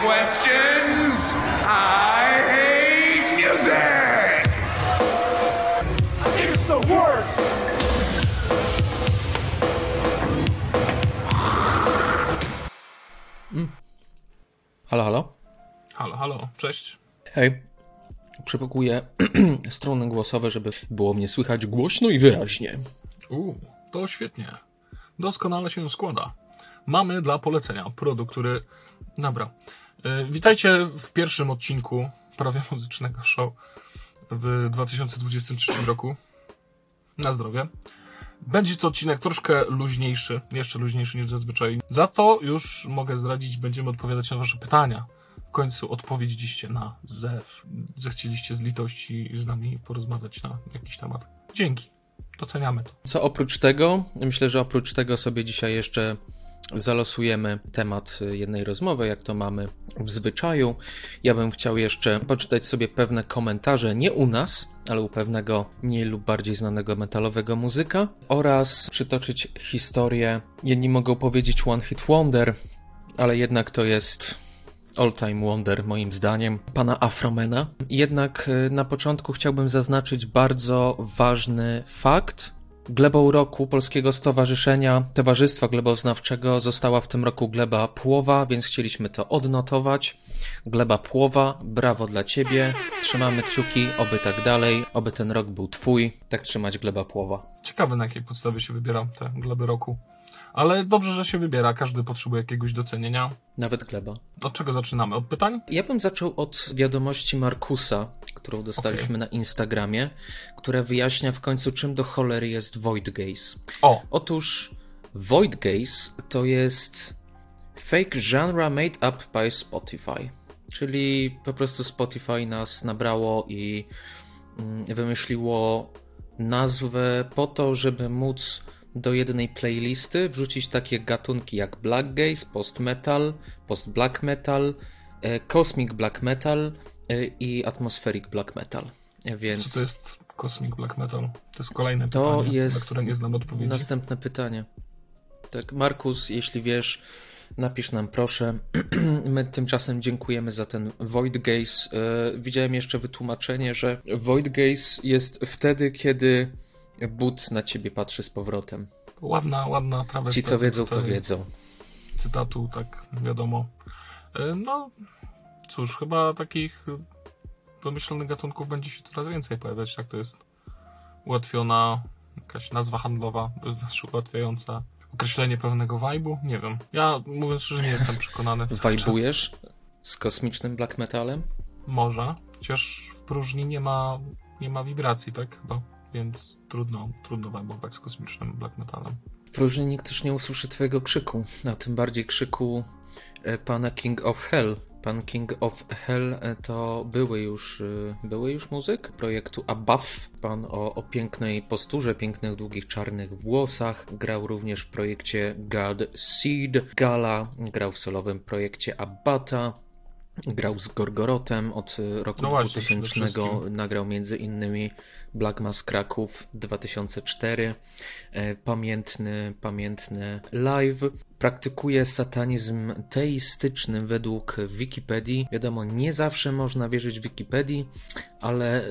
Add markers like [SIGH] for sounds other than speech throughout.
questions? I hate music! It's the worst! Halo, halo? Halo, halo, cześć. Hej. Przepakuję [CLEARS THROAT] strony głosowe, żeby było mnie słychać głośno i wyraźnie. Uuu, to świetnie. Doskonale się składa. Mamy dla polecenia produkt, który... Dobra. E, Witajcie w pierwszym odcinku prawie muzycznego show w 2023 roku. Na zdrowie. Będzie to odcinek troszkę luźniejszy, jeszcze luźniejszy niż zazwyczaj. Za to już mogę zdradzić, będziemy odpowiadać na Wasze pytania. W końcu odpowiedzieliście na zew. Zechcieliście z litości z nami porozmawiać na jakiś temat. Dzięki. Doceniamy to. Co oprócz tego, myślę, że oprócz tego sobie dzisiaj jeszcze zalosujemy temat jednej rozmowy, jak to mamy w zwyczaju. Ja bym chciał jeszcze poczytać sobie pewne komentarze, nie u nas, ale u pewnego mniej lub bardziej znanego metalowego muzyka oraz przytoczyć historię, jedni mogą powiedzieć One Hit Wonder, ale jednak to jest All Time Wonder, moim zdaniem, pana Afromena. Jednak y, na początku chciałbym zaznaczyć bardzo ważny fakt. Glebą roku Polskiego Stowarzyszenia Towarzystwa Gleboznawczego została w tym roku gleba płowa, więc chcieliśmy to odnotować. Gleba płowa, brawo dla ciebie. Trzymamy kciuki, oby tak dalej, oby ten rok był twój. Tak trzymać gleba płowa. Ciekawe na jakiej podstawie się wybiera te gleby roku. Ale dobrze, że się wybiera. Każdy potrzebuje jakiegoś docenienia. Nawet gleba. Od czego zaczynamy? Od pytań? Ja bym zaczął od wiadomości Markusa, którą dostaliśmy na Instagramie, która wyjaśnia w końcu, czym do cholery jest Void Gaze. O, Otóż Void Gaze to jest fake genre made up by Spotify. Czyli po prostu Spotify nas nabrało i mm, wymyśliło nazwę po to, żeby móc do jednej playlisty wrzucić takie gatunki jak Black Gaze, Post Metal, Post Black Metal, e, Cosmic Black Metal e, i Atmospheric Black Metal. Więc co to jest Cosmic Black Metal? To jest kolejne to pytanie, jest na które nie znam odpowiedzi. Następne pytanie. Tak, Markus, jeśli wiesz, napisz nam proszę. [CLEARS THROAT] My tymczasem dziękujemy za ten Void Gaze. E, Widziałem jeszcze wytłumaczenie, że Void Gaze jest wtedy, kiedy but na ciebie patrzy z powrotem. Ładna, ładna Ci, trawestia. co wiedzą, to wiedzą. Cytatu, tak wiadomo. E, No, cóż, chyba takich wymyślonych gatunków będzie się coraz więcej pojawiać. Tak to jest ułatwiona jakaś nazwa handlowa, [LAUGHS] znaczy ułatwiająca określenie pewnego vibe'u. Nie wiem. Ja, mówiąc szczerze, nie jestem przekonany. [LAUGHS] Wajbujesz z kosmicznym black metalem? Może. Chociaż w próżni nie ma, nie ma wibracji, tak chyba. Więc trudno, trudno wajbować z kosmicznym black metalem. W próżni nikt też nie usłyszy twojego krzyku, a tym bardziej krzyku e, pana King of Hell. Pan King of Hell e, to były już, e, były już muzyk projektu Above. Pan o, o pięknej posturze, pięknych, długich, czarnych włosach. Grał również w projekcie God Seed. Gala grał w solowym projekcie Abata. Grał z Gorgorotem od e, roku No właśnie, przede 2000. wszystkim. Nagrał między innymi Black Mass Kraków 2004. E, Pamiętny, pamiętny live. Praktykuje satanizm teistyczny według Wikipedii. Wiadomo, nie zawsze można wierzyć Wikipedii, ale e,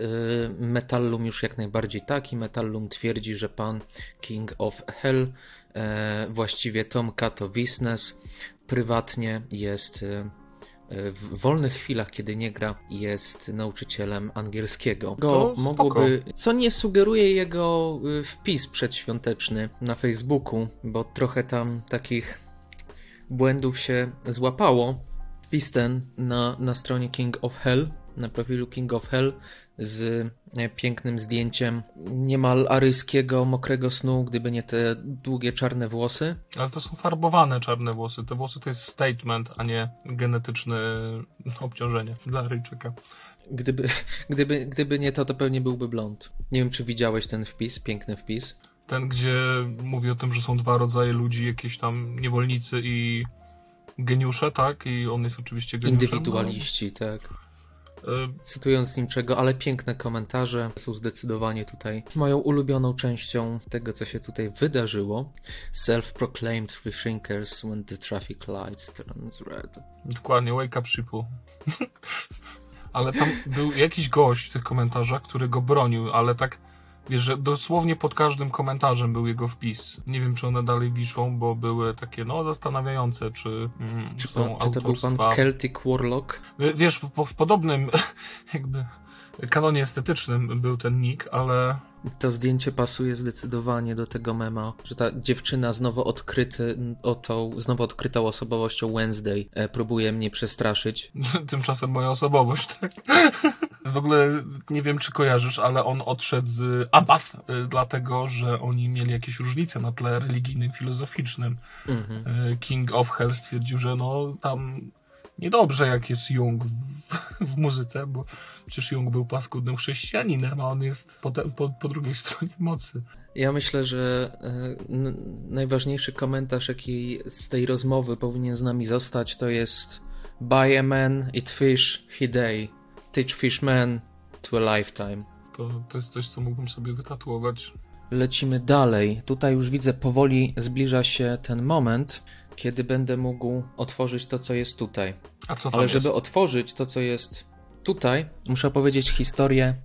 Metallum już jak najbardziej tak i Metallum twierdzi, że pan King of Hell, e, właściwie Tom Kato Wisnes, prywatnie jest e, w wolnych chwilach, kiedy nie gra, jest nauczycielem angielskiego. Go spoko. mogłoby, co nie sugeruje jego y, wpis przedświąteczny na Facebooku, bo trochę tam takich błędów się złapało. Wpis ten na, na stronie King of Hell, na profilu King of Hell z e, pięknym zdjęciem niemal aryjskiego, mokrego snu, gdyby nie te długie czarne włosy. Ale to są farbowane czarne włosy. Te włosy to jest statement, a nie genetyczne obciążenie dla Ryjczyka. Gdyby, [LAUGHS] gdyby, gdyby nie to, to pewnie byłby blond. Nie wiem, czy widziałeś ten wpis, piękny wpis. Ten, gdzie mówi o tym, że są dwa rodzaje ludzi, jakieś tam niewolnicy i geniusze, tak? I on jest oczywiście geniuszem. Indywidualiści, tak. No, cytując niczego, ale piękne komentarze są zdecydowanie tutaj moją ulubioną częścią tego, co się tutaj wydarzyło. Self-proclaimed free thinkers when the traffic lights turns red. Dokładnie, wake up sheeple. [LAUGHS] ale tam był jakiś gość w tych komentarzach, który go bronił, ale tak Wiesz, że dosłownie pod każdym komentarzem był jego wpis. Nie wiem, czy one dalej wiszą, bo były takie, no, zastanawiające, czy mm, czy, są pan, czy to był pan Celtic Warlock? Wiesz, po, w podobnym [LAUGHS] jakby kanonie estetycznym był ten nick, ale to zdjęcie pasuje zdecydowanie do tego mema, że ta dziewczyna znowu odkryty, o tą, znowu odkrytą osobowością Wednesday e, próbuje mnie przestraszyć. [LAUGHS] Tymczasem moja osobowość, tak? w ogóle nie wiem, czy kojarzysz, ale on odszedł z Abath, e, dlatego, że oni mieli jakieś różnice na tle religijnym, filozoficznym. Mhm. E, King of Hell stwierdził, że no tam niedobrze, jak jest Jung w, w, muzyce, bo przecież Jung był paskudnym chrześcijaninem, a on jest po, te, po, po drugiej stronie mocy. Ja myślę, że y, najważniejszy komentarz, jaki z tej rozmowy powinien z nami zostać, to jest Buy a man, eat fish, he day. Teach fishmen to a lifetime. To, to jest coś, co mógłbym sobie wytatuować. Lecimy dalej. Tutaj już widzę, powoli zbliża się ten moment, kiedy będę mógł otworzyć to, co jest tutaj. A co Ale żeby jest? otworzyć to, co jest tutaj, muszę opowiedzieć historię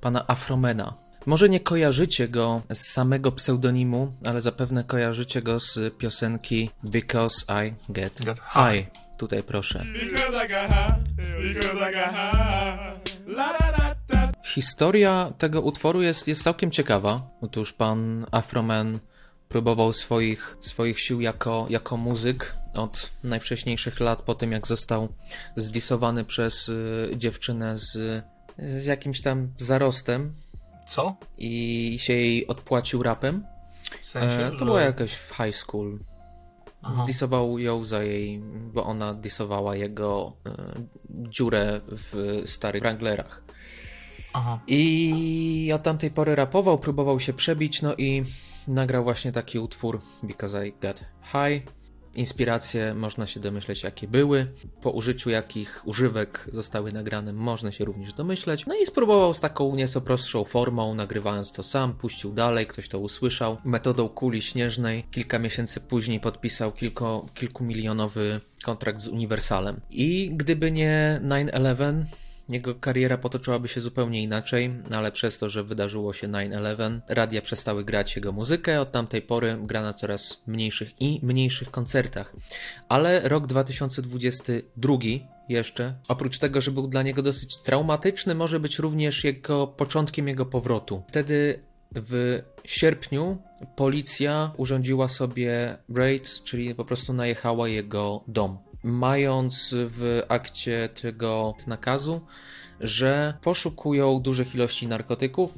pana Afromena. Może nie kojarzycie go z samego pseudonimu, ale zapewne kojarzycie go z piosenki Because I Get, get high. high. Tutaj proszę. Historia tego utworu jest, jest całkiem ciekawa. Otóż pan Afroman próbował swoich, swoich sił jako, jako muzyk od najwcześniejszych lat, po tym jak został zdisowany przez y, dziewczynę z, z jakimś tam zarostem. Co? I się jej odpłacił rapem. W sensie, e, to że... było jakoś w high school. Aha. Zdisował ją za jej, bo ona disowała jego e, dziurę w starych Wranglerach. Aha. I od tamtej pory rapował, próbował się przebić, no i nagrał właśnie taki utwór Because I Got High. Inspiracje można się domyśleć, jakie były. Po użyciu jakich używek zostały nagrane, można się również domyśleć. No i spróbował z taką nieco prostszą formą, nagrywając to sam, puścił dalej, ktoś to usłyszał. Metodą kuli śnieżnej kilka miesięcy później podpisał kilko, kilkumilionowy kontrakt z Uniwersalem. I gdyby nie 9-11, jego kariera potoczyłaby się zupełnie inaczej, no ale przez to, że wydarzyło się 9-11, radia przestały grać jego muzykę, od tamtej pory gra na coraz mniejszych i mniejszych koncertach. Ale rok 2022 jeszcze, oprócz tego, że był dla niego dosyć traumatyczny, może być również jego początkiem jego powrotu. Wtedy w sierpniu policja urządziła sobie raid, czyli po prostu najechała jego dom mając w akcie tego nakazu, że poszukują dużych ilości narkotyków,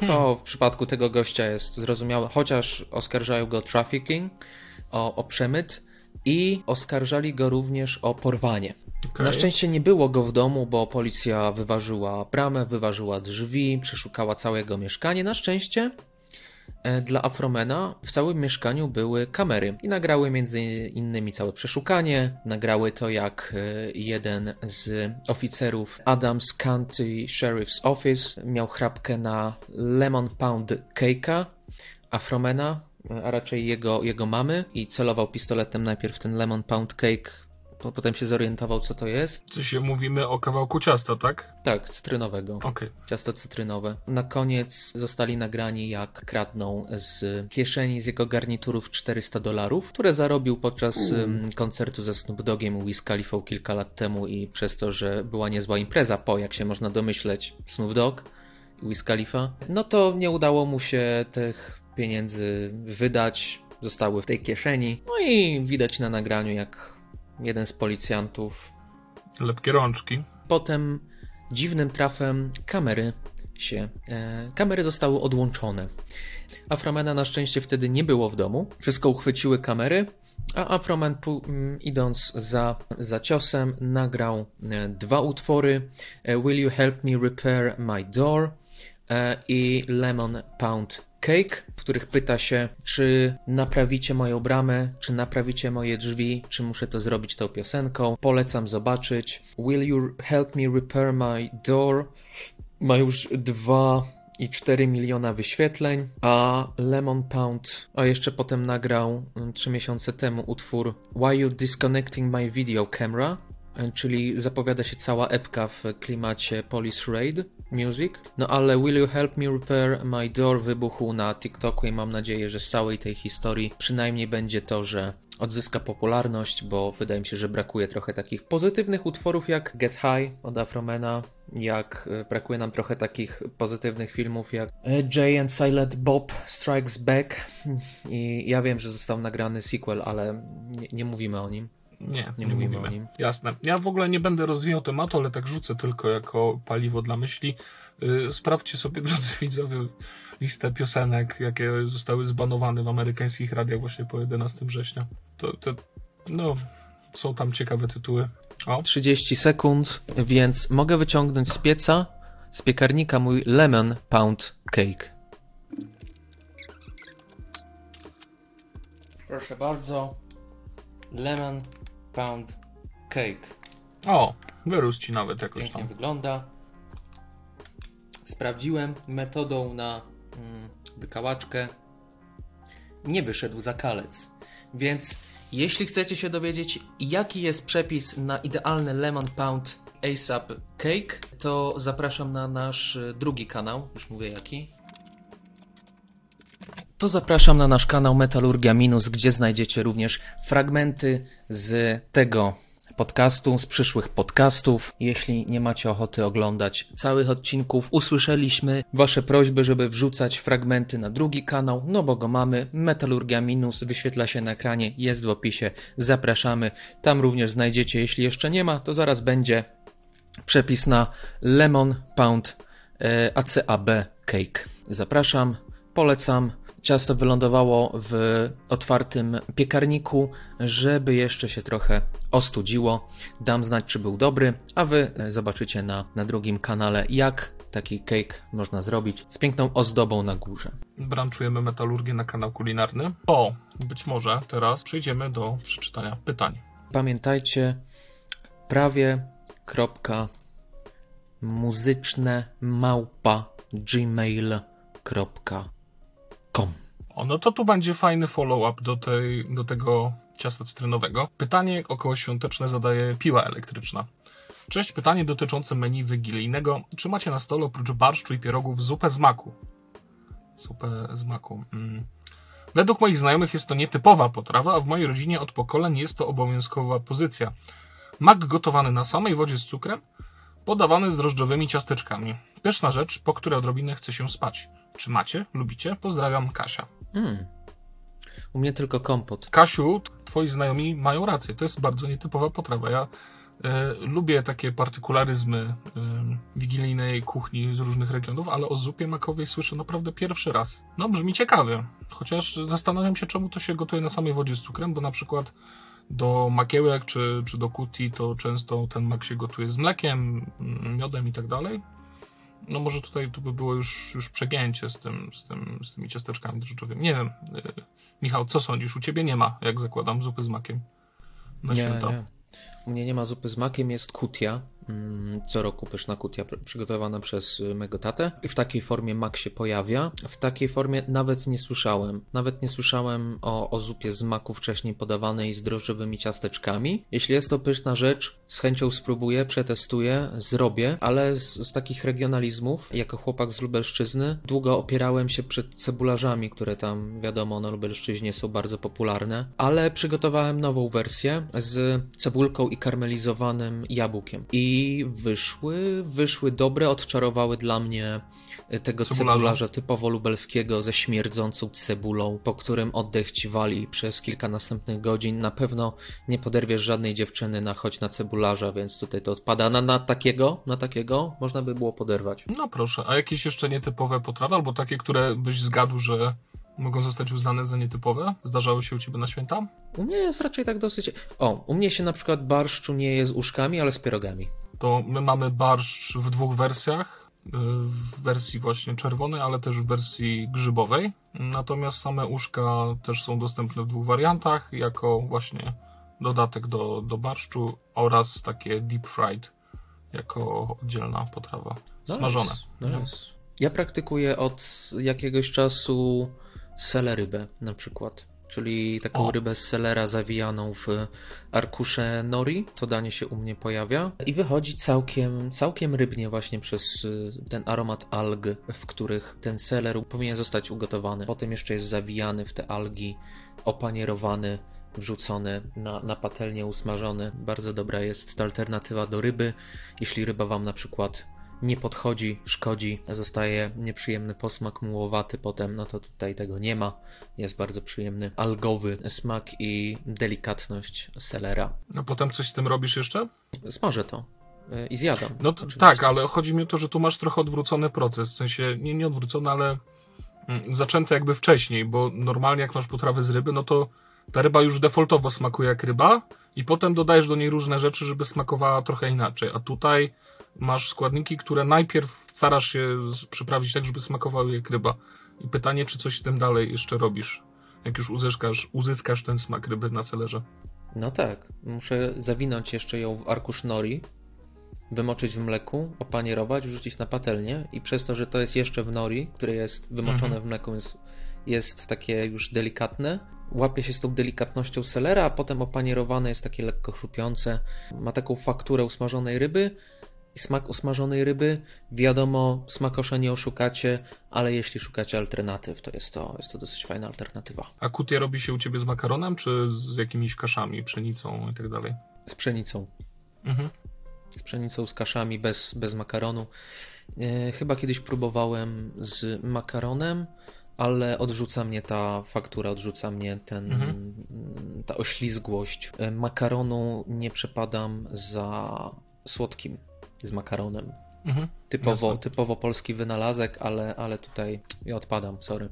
co hmm. w przypadku tego gościa jest zrozumiałe, chociaż oskarżają go o trafficking, o, o przemyt i oskarżali go również o porwanie. Okay. Na szczęście nie było go w domu, bo policja wyważyła bramę, wyważyła drzwi, przeszukała całego mieszkanie. Na szczęście dla Afromena w całym mieszkaniu były kamery i nagrały między innymi całe przeszukanie. Nagrały to jak e, jeden z oficerów Adams County Sheriff's Office miał chrapkę na lemon pound cake'a Afromena, a raczej jego, jego mamy i celował pistoletem najpierw ten lemon pound cake potem się zorientował, co to jest. Co się mówimy o kawałku ciasta, tak? Tak, cytrynowego. Okay. Ciasto cytrynowe. Na koniec zostali nagrani, jak kradną z kieszeni z jego garniturów 400 dolarów, które zarobił podczas koncertu ze Snoop Dogiem Wiz Khalifa kilka lat temu i przez to, że była niezła impreza po, jak się można domyśleć, Snoop Dogg i Wiz Khalifa, no to nie udało mu się tych pieniędzy wydać, zostały w tej kieszeni. No i widać na nagraniu, jak jeden z policjantów. Lepkie rączki. Potem dziwnym trafem kamery się. E, kamery zostały odłączone. Afromana na szczęście wtedy nie było w domu. Wszystko uchwyciły kamery, a Afroman mm, idąc za, za ciosem nagrał e, dwa utwory e, Will You Help Me Repair My Door e, i Lemon Pound Cake, w których pyta się, czy naprawicie moją bramę, czy naprawicie moje drzwi, czy muszę to zrobić tą piosenką. Polecam zobaczyć. Will you help me repair my door? Ma już dwa i 4 miliona wyświetleń, a Lemon Pound, a jeszcze potem nagrał 3 miesiące temu utwór Why You Disconnecting My Video Camera, czyli zapowiada się cała epka w klimacie Police Raid Music. No ale Will You Help Me Repair My Door wybuchł na TikToku i mam nadzieję, że z całej tej historii przynajmniej będzie to, że odzyska popularność, bo wydaje mi się, że brakuje trochę takich pozytywnych utworów jak Get High od Afromena, jak e, brakuje nam trochę takich pozytywnych filmów jak e, Jay and Silent Bob Strikes Back i ja wiem, że został nagrany sequel, ale nie, nie mówimy o nim. Nie, nie, nie mówimy, mówimy, o nim. Jasne. Ja w ogóle nie będę rozwijał tematu, ale tak rzucę tylko jako paliwo dla myśli. Yy, sprawdźcie sobie, [LAUGHS] drodzy widzowie, listę piosenek, jakie zostały zbanowane w amerykańskich radiach właśnie po 11 września. To, to no, są tam ciekawe tytuły. O. 30 sekund, więc mogę wyciągnąć z pieca, z piekarnika mój lemon pound cake. Proszę bardzo. Lemon pound cake. O, wyrósł ci nawet jakoś Pięknie tam. wygląda. Sprawdziłem metodą na mm, wykałaczkę. Nie wyszedł za kalec. Więc jeśli chcecie się dowiedzieć, jaki jest przepis na idealny lemon pound ASAP cake, to zapraszam na nasz y, drugi kanał. Już mówię jaki. To zapraszam na nasz kanał Metalurgia Minus, gdzie znajdziecie również fragmenty z tego podcastu, z przyszłych podcastów. Jeśli nie macie ochoty oglądać całych odcinków, usłyszeliśmy Wasze prośby, żeby wrzucać fragmenty na drugi kanał, no bo go mamy. Metalurgia Minus wyświetla się na ekranie, jest w opisie. Zapraszamy. Tam również znajdziecie, jeśli jeszcze nie ma, to zaraz będzie przepis na Lemon Pound e, ACAB Cake. Zapraszam, polecam. Ciasto wylądowało w otwartym piekarniku, żeby jeszcze się trochę ostudziło. Dam znać, czy był dobry, a wy zobaczycie na, na drugim kanale, jak taki cake można zrobić z piękną ozdobą na górze. Branczujemy metalurgię na kanał kulinarny. O, być może teraz przejdziemy do przeczytania pytań. Pamiętajcie, prawie kropka muzyczne małpa gmail.com o, no to tu będzie fajny follow-up do, tej, do tego ciasta cytrynowego. Pytanie około świąteczne zadaje piła elektryczna. Cześć, pytanie dotyczące menu wigilijnego. Czy macie na stole oprócz barszczu i pierogów zupę z maku? Zupę z maku. Mm. Według moich znajomych jest to nietypowa potrawa, a w mojej rodzinie od pokoleń jest to obowiązkowa pozycja. Mak gotowany na samej wodzie z cukrem, podawany z drożdżowymi ciasteczkami. Pyszna rzecz, po której odrobinę chce się spać. Czy macie? Lubicie? Pozdrawiam, Kasia. Mm. U mnie tylko kompot. Kasiu, twoi znajomi mają rację. To jest bardzo nietypowa potrawa. Ja e, lubię takie partykularyzmy e, wigilijnej kuchni z różnych regionów, ale o zupie makowej słyszę naprawdę pierwszy raz. No, brzmi ciekawie. Chociaż zastanawiam się, czemu to się gotuje na samej wodzie z cukrem, bo na przykład do makiełek czy, czy do kuti to często ten mak się gotuje z mlekiem, miodem i tak dalej no może tutaj to by było już, już przegięcie z, tym, z, tym, z tymi ciasteczkami drożdżowymi. Nie wiem, y, Michał, co sądzisz? U ciebie nie ma, jak zakładam, zupy z makiem na nie, święta. Nie. U mnie nie ma zupy z makiem, jest kutia. Mm, co roku pyszna kutia przygotowana przez y, mego tatę. I w takiej formie mak się pojawia. W takiej formie nawet nie słyszałem. Nawet nie słyszałem o, o zupie z maku wcześniej podawanej z drożdżowymi ciasteczkami. Jeśli jest to pyszna rzecz, z chęcią spróbuję, przetestuję, zrobię, ale z, z takich regionalizmów, jako chłopak z Lubelszczyzny, długo opierałem się przed cebularzami, które tam, wiadomo, na Lubelszczyźnie są bardzo popularne, ale przygotowałem nową wersję z cebulką i karmelizowanym jabłkiem. I wyszły, wyszły dobre, odczarowały dla mnie e, tego cebularza, cebularza typowo lubelskiego ze śmierdzącą cebulą, po którym oddech ci wali przez kilka następnych godzin. Na pewno nie poderwiesz żadnej dziewczyny na choć na cebularza, więc tutaj to odpada. Na, na takiego, na takiego można by było poderwać. No proszę, a jakieś jeszcze nietypowe potrawy, albo takie, które byś zgadł, że mogą zostać uznane za nietypowe? Zdarzały się u ciebie na święta? U mnie jest raczej tak dosyć. O, u mnie się na przykład barszczu nie je z uszkami, ale z pierogami to my mamy barszcz w dwóch wersjach. w wersji właśnie czerwonej, ale też w wersji grzybowej. Natomiast same uszka też są dostępne w dwóch wariantach, jako właśnie dodatek do, do barszczu oraz takie deep fried, jako oddzielna potrawa. Smażone. Nice. Nice. Ja praktykuję od jakiegoś czasu selerybę na przykład czyli taką o. rybę z selera zawijaną w arkusze nori. To danie się u mnie pojawia i wychodzi całkiem, całkiem rybnie właśnie przez y, ten aromat alg, w których ten seler powinien zostać ugotowany. Potem jeszcze jest zawijany w te algi, opanierowany wrzucony na, na patelnię, usmażony. Bardzo dobra jest to alternatywa do ryby. Jeśli ryba Wam na przykład nie podchodzi, szkodzi, zostaje nieprzyjemny posmak mułowaty potem, no to tutaj tego nie ma. Jest bardzo przyjemny algowy smak i delikatność selera. A potem coś z tym robisz jeszcze? Smażę to y, i zjadam. No to, tak, ale chodzi mi o to, że tu masz trochę odwrócony proces, w sensie nie, nie odwrócony, ale mm, zaczęty jakby wcześniej, bo normalnie jak masz potrawę z ryby, no to ta ryba już defaultowo smakuje jak ryba i potem dodajesz do niej różne rzeczy, żeby smakowała trochę inaczej, a tutaj masz składniki, które najpierw starasz się przyprawić tak, żeby smakowały jak ryba. I pytanie, czy coś z tym dalej jeszcze robisz, jak już uzyskasz, uzyskasz ten smak ryby na selerze. No tak, muszę zawinąć jeszcze ją w arkusz nori, wymoczyć w mleku, opanierować, wrzucić na patelnię i przez to, że to jest jeszcze w nori, które jest wymoczone mhm. w mleku, jest, jest takie już delikatne, łapie się z tą delikatnością selera, a potem opanierowane jest takie lekko chrupiące, ma taką fakturę usmażonej ryby, smak usmażonej ryby. Wiadomo, smakosza nie oszukacie, ale jeśli szukacie alternatyw, to jest to, jest to dosyć fajna alternatywa. A kutie robi się u ciebie z makaronem, czy z jakimiś kaszami, pszenicą i tak dalej? Z pszenicą. Mhm. Z pszenicą, z kaszami, bez, bez makaronu. E, chyba kiedyś próbowałem z makaronem, ale odrzuca mnie ta faktura, odrzuca mnie ten, mhm. ta oślizgłość. E, makaronu nie przepadam za słodkim z makaronem. Mhm, typowo, typowo polski wynalazek, ale, ale tutaj ja odpadam, sorry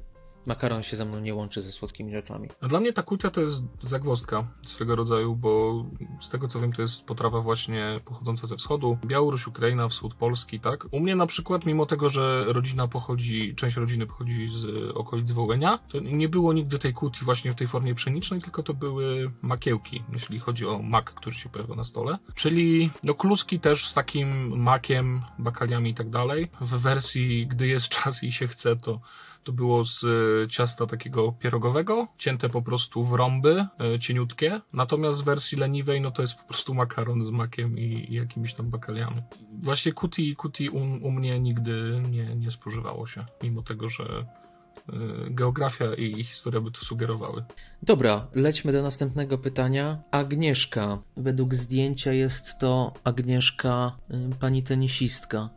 makaron się ze mną nie łączy ze słodkimi rzeczami. Dla mnie ta kutia to jest zagwozdka swego rodzaju, bo z tego co wiem to jest potrawa właśnie pochodząca ze wschodu. Białoruś, Ukraina, wschód Polski, tak? U mnie na przykład, mimo tego, że rodzina pochodzi, część rodziny pochodzi z okolic Wołenia, to nie było nigdy tej kutii właśnie w tej formie pszenicznej, tylko to były makiełki, jeśli chodzi o mak, który się pojawia na stole. Czyli no kluski też z takim makiem, bakaliami i tak dalej. W wersji, gdy jest [LAUGHS] czas i się chce, to to było z e, ciasta takiego pierogowego, cięte po prostu w rąby, e, cieniutkie. Natomiast z wersji leniwej, no to jest po prostu makaron z makiem i, i jakimiś tam bakaliami. Właśnie kuti, kuti u, u mnie nigdy nie, nie spożywało się, mimo tego, że e, geografia i historia by to sugerowały. Dobra, lećmy do następnego pytania. Agnieszka. Według zdjęcia jest to Agnieszka, pani tenisistka.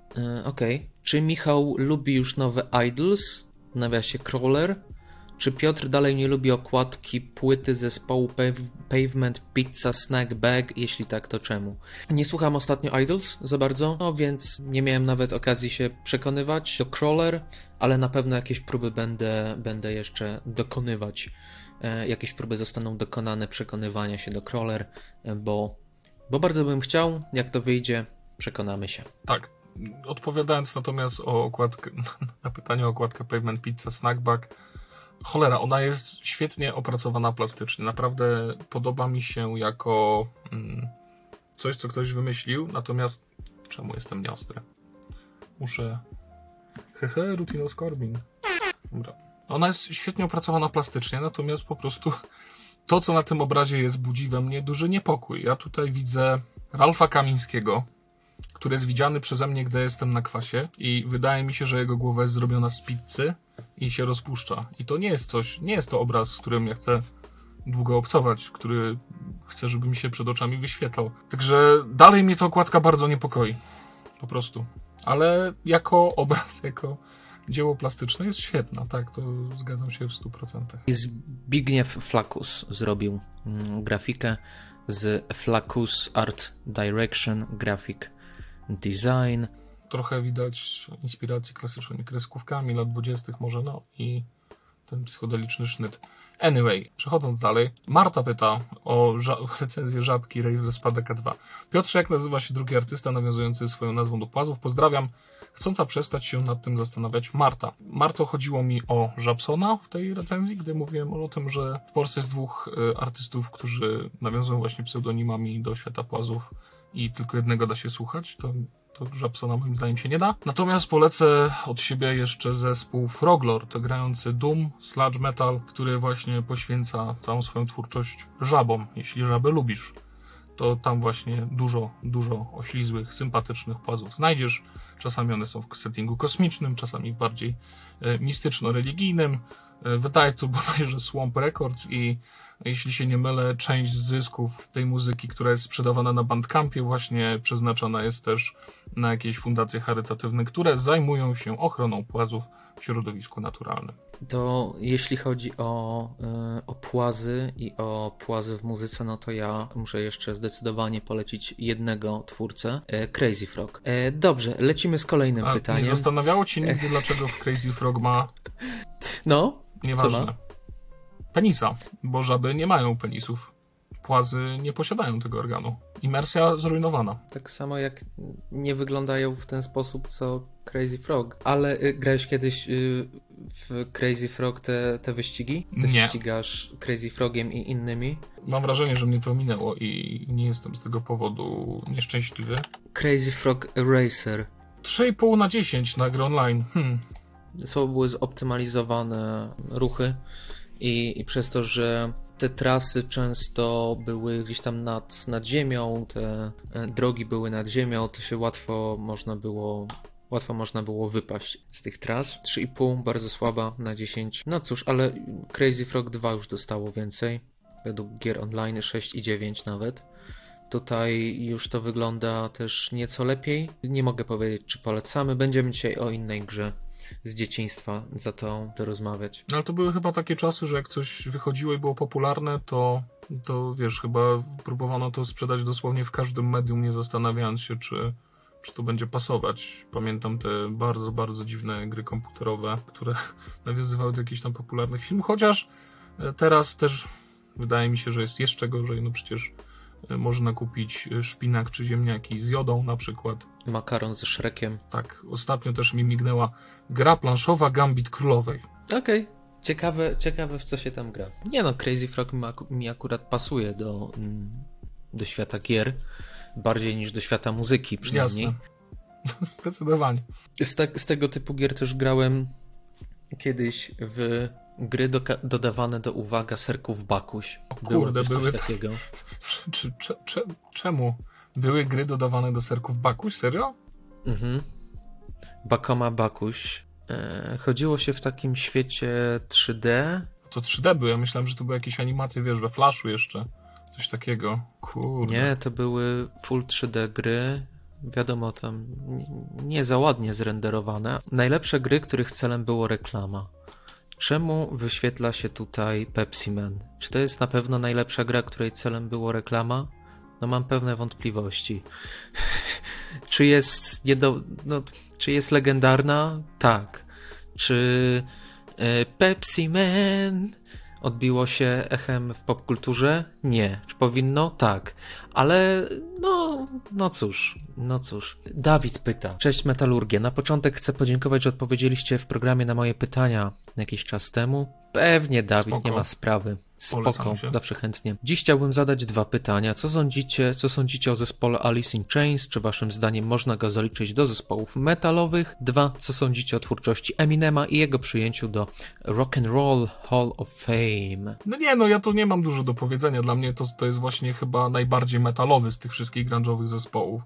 Okej. Okay. Czy Michał lubi już nowe Idols? Nawiasie Crawler. Czy Piotr dalej nie lubi okładki płyty zespołu Pavement Pizza Snack Bag? Jeśli tak, to czemu? Nie słucham ostatnio Idols za bardzo, no więc nie miałem nawet okazji się przekonywać do Crawler, ale na pewno jakieś próby będę, będę jeszcze dokonywać. E, jakieś próby zostaną dokonane przekonywania się do Crawler, e, bo, bo bardzo bym chciał. Jak to wyjdzie, przekonamy się. Tak, Odpowiadając natomiast o okładkę, [LAUGHS] na pytanie o okładkę Pavement Pizza Snackback, cholera, ona jest świetnie opracowana plastycznie. Naprawdę podoba mi się jako mm, coś, co ktoś wymyślił, natomiast czemu jestem nieostry? Muszę... Hehe, Rutinos Corbin. Dobra. Ona jest świetnie opracowana plastycznie, natomiast po prostu to, co na tym obrazie jest, budzi we mnie duży niepokój. Ja tutaj widzę Ralfa Kamińskiego, który jest widziany przeze mnie, gdy jestem na kwasie i wydaje mi się, że jego głowa jest zrobiona z pizzy i się rozpuszcza. I to nie jest coś, nie jest to obraz, którym ja chcę długo obcować, który chcę, żeby mi się przed oczami wyświetlał. Także dalej mnie ta okładka bardzo niepokoi. Po prostu. Ale jako obraz, [LAUGHS] jako dzieło plastyczne jest świetna, tak, to zgadzam się w 100%. I Zbigniew Flakus zrobił mm, grafikę z Flakus Art Direction Graphic design. Trochę widać inspiracji klasycznymi kreskówkami lat 20. może, no i ten psychodeliczny sznyt. Anyway, przechodząc dalej, Marta pyta o ża- [LAUGHS] recenzję Żabki Rave Spadeka 2. Piotrze, jak nazywa się drugi artysta nawiązujący swoją nazwą do płazów? Pozdrawiam. Chcąca przestać się nad tym zastanawiać Marta. Marto, chodziło mi o Żabsona w tej recenzji, gdy mówiłem o tym, że w Polsce jest dwóch y, artystów, którzy nawiązują właśnie pseudonimami do świata płazów i tylko jednego da się słuchać. To to Żabsona moim zdaniem się nie da. Natomiast polecę od siebie jeszcze zespół Froglord, grający Doom, Sludge Metal, który właśnie poświęca całą swoją twórczość żabom, jeśli żaby lubisz. To tam właśnie dużo, dużo oślizłych, sympatycznych płazów znajdziesz. Czasami one są w settingu kosmicznym, czasami bardziej e, mistyczno-religijnym. E, wydaje to bodajże Swamp Records i jeśli się nie mylę, część zysków tej muzyki, która jest sprzedawana na Bandcampie właśnie przeznaczona jest też na jakieś fundacje charytatywne, które zajmują się ochroną płazów w środowisku naturalnym. To jeśli chodzi o, y, o płazy i o płazy w muzyce, no to ja muszę jeszcze zdecydowanie polecić jednego twórcę, y, Crazy Frog. Y, dobrze, lecimy z kolejnym A pytaniem. nie zastanawiało Cię nigdy, dlaczego w Crazy Frog ma [LAUGHS] No, Nieważne. ma? Penisa, bo żaby nie mają penisów. Płazy nie posiadają tego organu. Imersja zrujnowana. tak samo jak nie wyglądają w ten sposób co Crazy Frog. Ale y, grałeś kiedyś y, w Crazy Frog te, te wyścigi? Ty Nie. ścigasz Crazy Frogiem i innymi? Mam wrażenie, że mnie to minęło i nie jestem z tego powodu nieszczęśliwy. Crazy Frog Racer. 3,5 na 10 na gry online. Hmm. Słabo były zoptymalizowane ruchy i, i przez to, że te trasy często były gdzieś tam nad, nad ziemią, te e, drogi były nad ziemią, to się łatwo można było łatwo można było wypaść z tych tras. 3,5 bardzo słaba na 10. No cóż, ale Crazy Frog 2 już dostało więcej. Według gier online 6 i 9 nawet. Tutaj już to wygląda też nieco lepiej. Nie mogę powiedzieć, czy polecamy. Będziemy dzisiaj o innej grze z dzieciństwa za to, to rozmawiać. No ale to były chyba takie czasy, że jak coś wychodziło i było popularne, to, to wiesz, chyba próbowano to sprzedać dosłownie w każdym medium, nie zastanawiając się, czy, czy to będzie pasować. Pamiętam te bardzo, bardzo dziwne gry komputerowe, które [LAUGHS] nawiązywały do jakichś tam popularnych filmów, chociaż e, teraz też wydaje mi się, że jest jeszcze gorzej, no przecież e, można kupić e, szpinak czy ziemniaki z jodą na przykład. Makaron ze Shrekiem. Tak, ostatnio też mi mignęła gra planszowa Gambit Królowej. Okej. Ciekawe, ciekawe w co się tam gra. Nie no, Crazy Frog mi, ak- mi akurat pasuje do, mm, do świata gier. Bardziej niż do świata muzyki przynajmniej. Jasne. [LAUGHS] Zdecydowanie. Z, tak, z tego typu gier też grałem kiedyś w gry doka- dodawane do uwaga serków Bakuś. Było kurde, były- takiego. [LAUGHS] Czemu? Były gry dodawane do serków Bakuś? Serio? Mhm. Bakoma Bakuś. E, chodziło się w takim świecie 3D. To 3D były, ja myślałem, że to były jakieś animacje, wiesz, we Flashu jeszcze. Coś takiego. Kurde. Nie, to były full 3D gry. Wiadomo, tam nie za ładnie zrenderowane. Najlepsze gry, których celem było reklama. Czemu wyświetla się tutaj Pepsi Man? Czy to jest na pewno najlepsza gra, której celem było reklama? No mam pewne wątpliwości. [LAUGHS] czy jest niedo... no, czy jest legendarna? Tak. Czy e, Pepsi Man odbiło się echem w popkulturze? Nie. Czy powinno? Tak. Ale no, no cóż, no cóż. Dawid pyta. Cześć Metalurgie. Na początek chcę podziękować, że odpowiedzieliście w programie na moje pytania jakiś czas temu. Pewnie, Dawid, Spoko. nie ma sprawy. Spoko, zawsze chętnie. Dziś chciałbym zadać dwa pytania. Co sądzicie, co sądzicie o zespole Alice in Chains? Czy waszym zdaniem można go zaliczyć do zespołów metalowych? Dwa, co sądzicie o twórczości Eminema i jego przyjęciu do Rock and Roll Hall of Fame? No nie, no ja tu nie mam dużo do powiedzenia. Dla mnie to, to jest właśnie chyba najbardziej metalowy z tych wszystkich grunge'owych zespołów.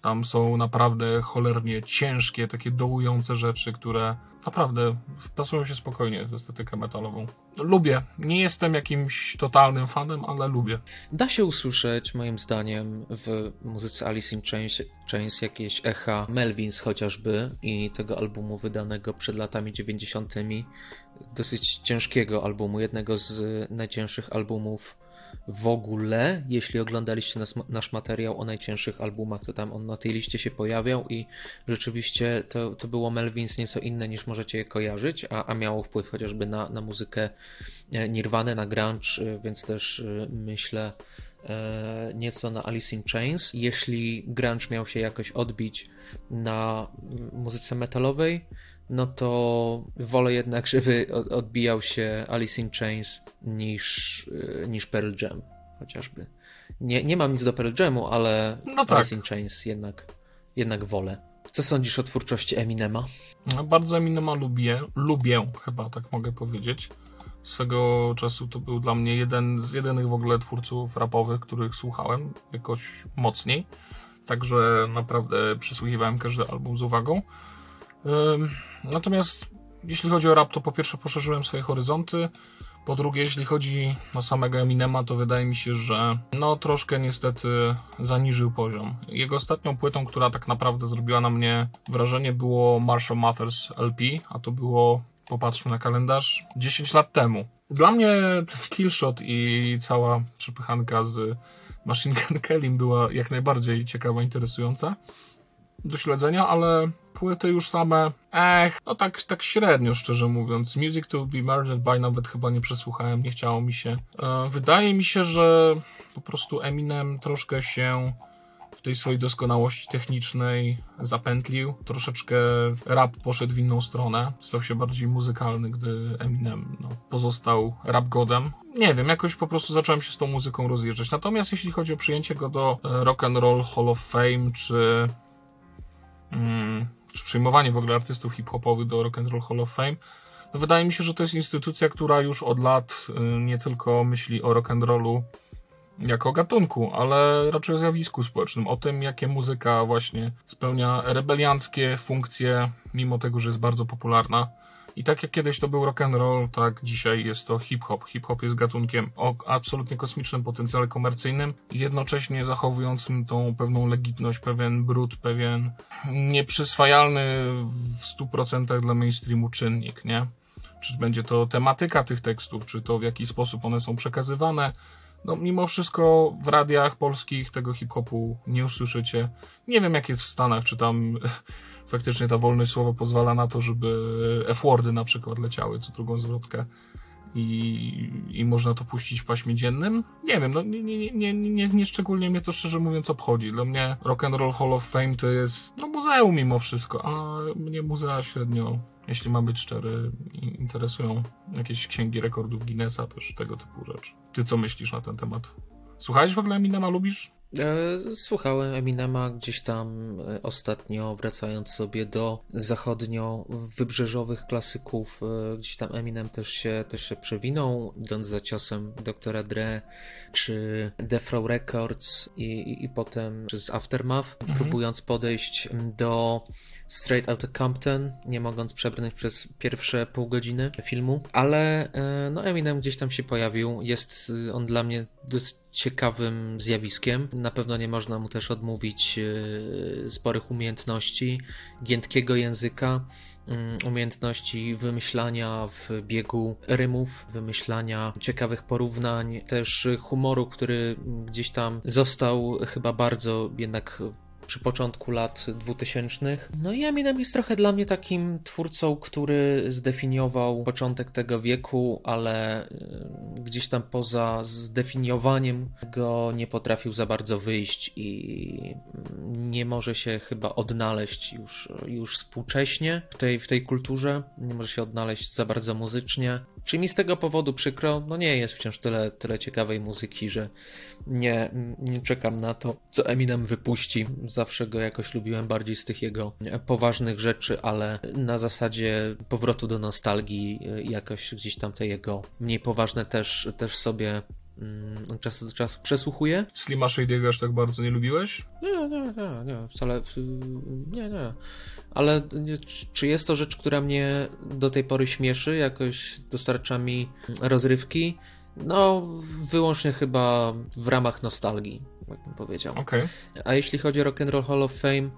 Tam są naprawdę cholernie ciężkie, takie dołujące rzeczy, które naprawdę wpasują się spokojnie w estetykę metalową. Lubię. Nie jestem jakimś totalnym fanem, ale lubię. Da się usłyszeć, moim zdaniem, w muzyce Alice in Chains, Chains jakieś echa Melvins chociażby i tego albumu wydanego przed latami 90. Dosyć ciężkiego albumu, jednego z najcięższych albumów w ogóle. Jeśli oglądaliście nas, nasz materiał o najcięższych albumach, to tam on na tej liście się pojawiał i rzeczywiście to, to było Melvins nieco inne niż możecie je kojarzyć, a, a miało wpływ chociażby na, na muzykę e, Nirvana, na grunge, e, więc też e, myślę nieco na Alice in Chains. Jeśli grunge miał się jakoś odbić na muzyce metalowej, no to wolę jednak, żeby odbijał się Alice in Chains niż, y, niż Pearl Jam chociażby. Nie, nie mam nic do Pearl Jamu, ale no tak. Alice in Chains jednak, jednak wolę. Co sądzisz o twórczości Eminema? No, bardzo Eminema lubię, lubię chyba, tak mogę powiedzieć. Swego czasu to był dla mnie jeden z jedynych w ogóle twórców rapowych, których słuchałem jakoś mocniej. Także naprawdę przysłuchiwałem każdy album z uwagą. Natomiast jeśli chodzi o rap, to po pierwsze poszerzyłem swoje horyzonty. Po drugie, jeśli chodzi o samego Eminema, to wydaje mi się, że no troszkę niestety zaniżył poziom. Jego ostatnią płytą, która tak naprawdę zrobiła na mnie wrażenie, było Marshall Mathers LP, a to było, popatrzmy na kalendarz, 10 lat temu. Dla mnie Killshot i cała przepychanka z Machine Gun Kelly była jak najbardziej ciekawa, interesująca do śledzenia, ale płyty już same, ech, no tak, tak średnio, szczerze mówiąc. Music to be Murdered by nawet chyba nie przesłuchałem, nie chciało mi się. E, wydaje mi się, że po prostu Eminem troszkę się w tej swojej doskonałości technicznej zapętlił. Troszeczkę rap poszedł w inną stronę. Stał się bardziej muzykalny, gdy Eminem no, pozostał rap godem. Nie wiem, jakoś po prostu zacząłem się z tą muzyką rozjeżdżać. Natomiast jeśli chodzi o przyjęcie go do e, Rock and Roll Hall of Fame, czy mm, czy przyjmowanie w ogóle artystów hip-hopowych do Rock and Roll Hall of Fame, no wydaje mi się, że to jest instytucja, która już od lat y, nie tylko myśli o rock and rollu jako gatunku, ale raczej o zjawisku społecznym, o tym, jakie muzyka właśnie spełnia rebelianckie funkcje, mimo tego, że jest bardzo popularna i tak jak kiedyś to był rock and roll, tak dzisiaj jest to hip-hop. Hip-hop jest gatunkiem o absolutnie kosmicznym potencjale komercyjnym, jednocześnie zachowującym tą pewną legitność, pewien brud, pewien nieprzyswajalny w 100% dla mainstreamu czynnik, nie? Czy będzie to tematyka tych tekstów, czy to w jaki sposób one są przekazywane. No, mimo wszystko w radiach polskich tego hip-hopu nie usłyszycie. Nie wiem, jak jest w Stanach, czy tam faktycznie ta wolność słowa pozwala na to, żeby F-wordy na przykład leciały co drugą zwrotkę i, i można to puścić w paśmie dziennym. Nie wiem, no nie, nie, nie, nie, nie szczególnie mnie to szczerze mówiąc obchodzi. Dla mnie Rock and Roll Hall of Fame to jest no muzeum mimo wszystko, a mnie muzea średnio, jeśli mam być szczery, interesują jakieś księgi rekordów Guinnessa, też tego typu rzeczy. Ty co myślisz na ten temat? Słuchałeś w ogóle Eminema, lubisz? E, słuchałem Eminema gdzieś tam e, ostatnio, wracając sobie do zachodnio-wybrzeżowych klasyków. E, gdzieś tam Eminem też się, też się przewinął, idąc za ciosem Doktora Dre czy Death Row Records i, i, i potem przez Aftermath, mhm. próbując podejść do Straight Outta Compton, nie mogąc przebrnąć przez pierwsze pół godziny filmu, ale no Eminem gdzieś tam się pojawił. Jest on dla mnie dosyć ciekawym zjawiskiem. Na pewno nie można mu też odmówić e, sporych umiejętności, giętkiego języka, mm, umiejętności wymyślania w biegu rymów, wymyślania ciekawych porównań, też humoru, który gdzieś tam został chyba bardzo jednak przy początku lat 2000. No i Eminem jest trochę dla mnie takim twórcą, który zdefiniował początek tego wieku, ale y, gdzieś tam poza zdefiniowaniem go nie potrafił za bardzo wyjść i nie może się chyba odnaleźć już, już współcześnie w tej, w tej kulturze, nie może się odnaleźć za bardzo muzycznie. Czy mi z tego powodu przykro? No nie jest wciąż tyle, tyle ciekawej muzyki, że nie, nie czekam na to, co Eminem wypuści zawsze go jakoś lubiłem bardziej z tych jego poważnych rzeczy, ale na zasadzie powrotu do nostalgii jakoś gdzieś tam te jego mniej poważne też, też sobie mm, czasu do czasu przesłuchuję. Slima Shady'ego aż tak bardzo nie lubiłeś? Nie, nie, nie, nie, wcale nie, nie. Ale czy jest to rzecz, która mnie do tej pory śmieszy, jakoś dostarcza mi rozrywki? No, wyłącznie chyba w ramach nostalgii, jak bym powiedział. Okay. A jeśli chodzi o Rock and Roll Hall of Fame,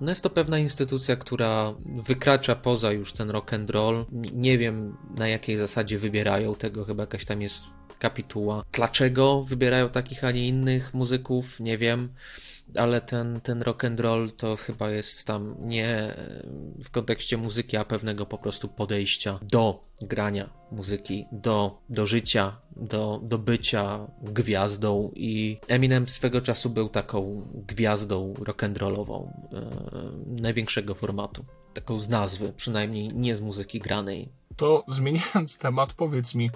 no jest to pewna instytucja, która wykracza poza już ten rock and roll. Nie wiem na jakiej zasadzie wybierają tego, chyba jakaś tam jest kapituła. Dlaczego wybierają takich, a nie innych muzyków, nie wiem, ale ten, ten rock and roll to chyba jest tam nie w kontekście muzyki, a pewnego po prostu podejścia do grania muzyki, do, do życia, do, do bycia gwiazdą i Eminem swego czasu był taką gwiazdą rock'n'rollową yy, największego formatu. Taką z nazwy, przynajmniej nie z muzyki granej. To zmieniając temat, powiedz mi,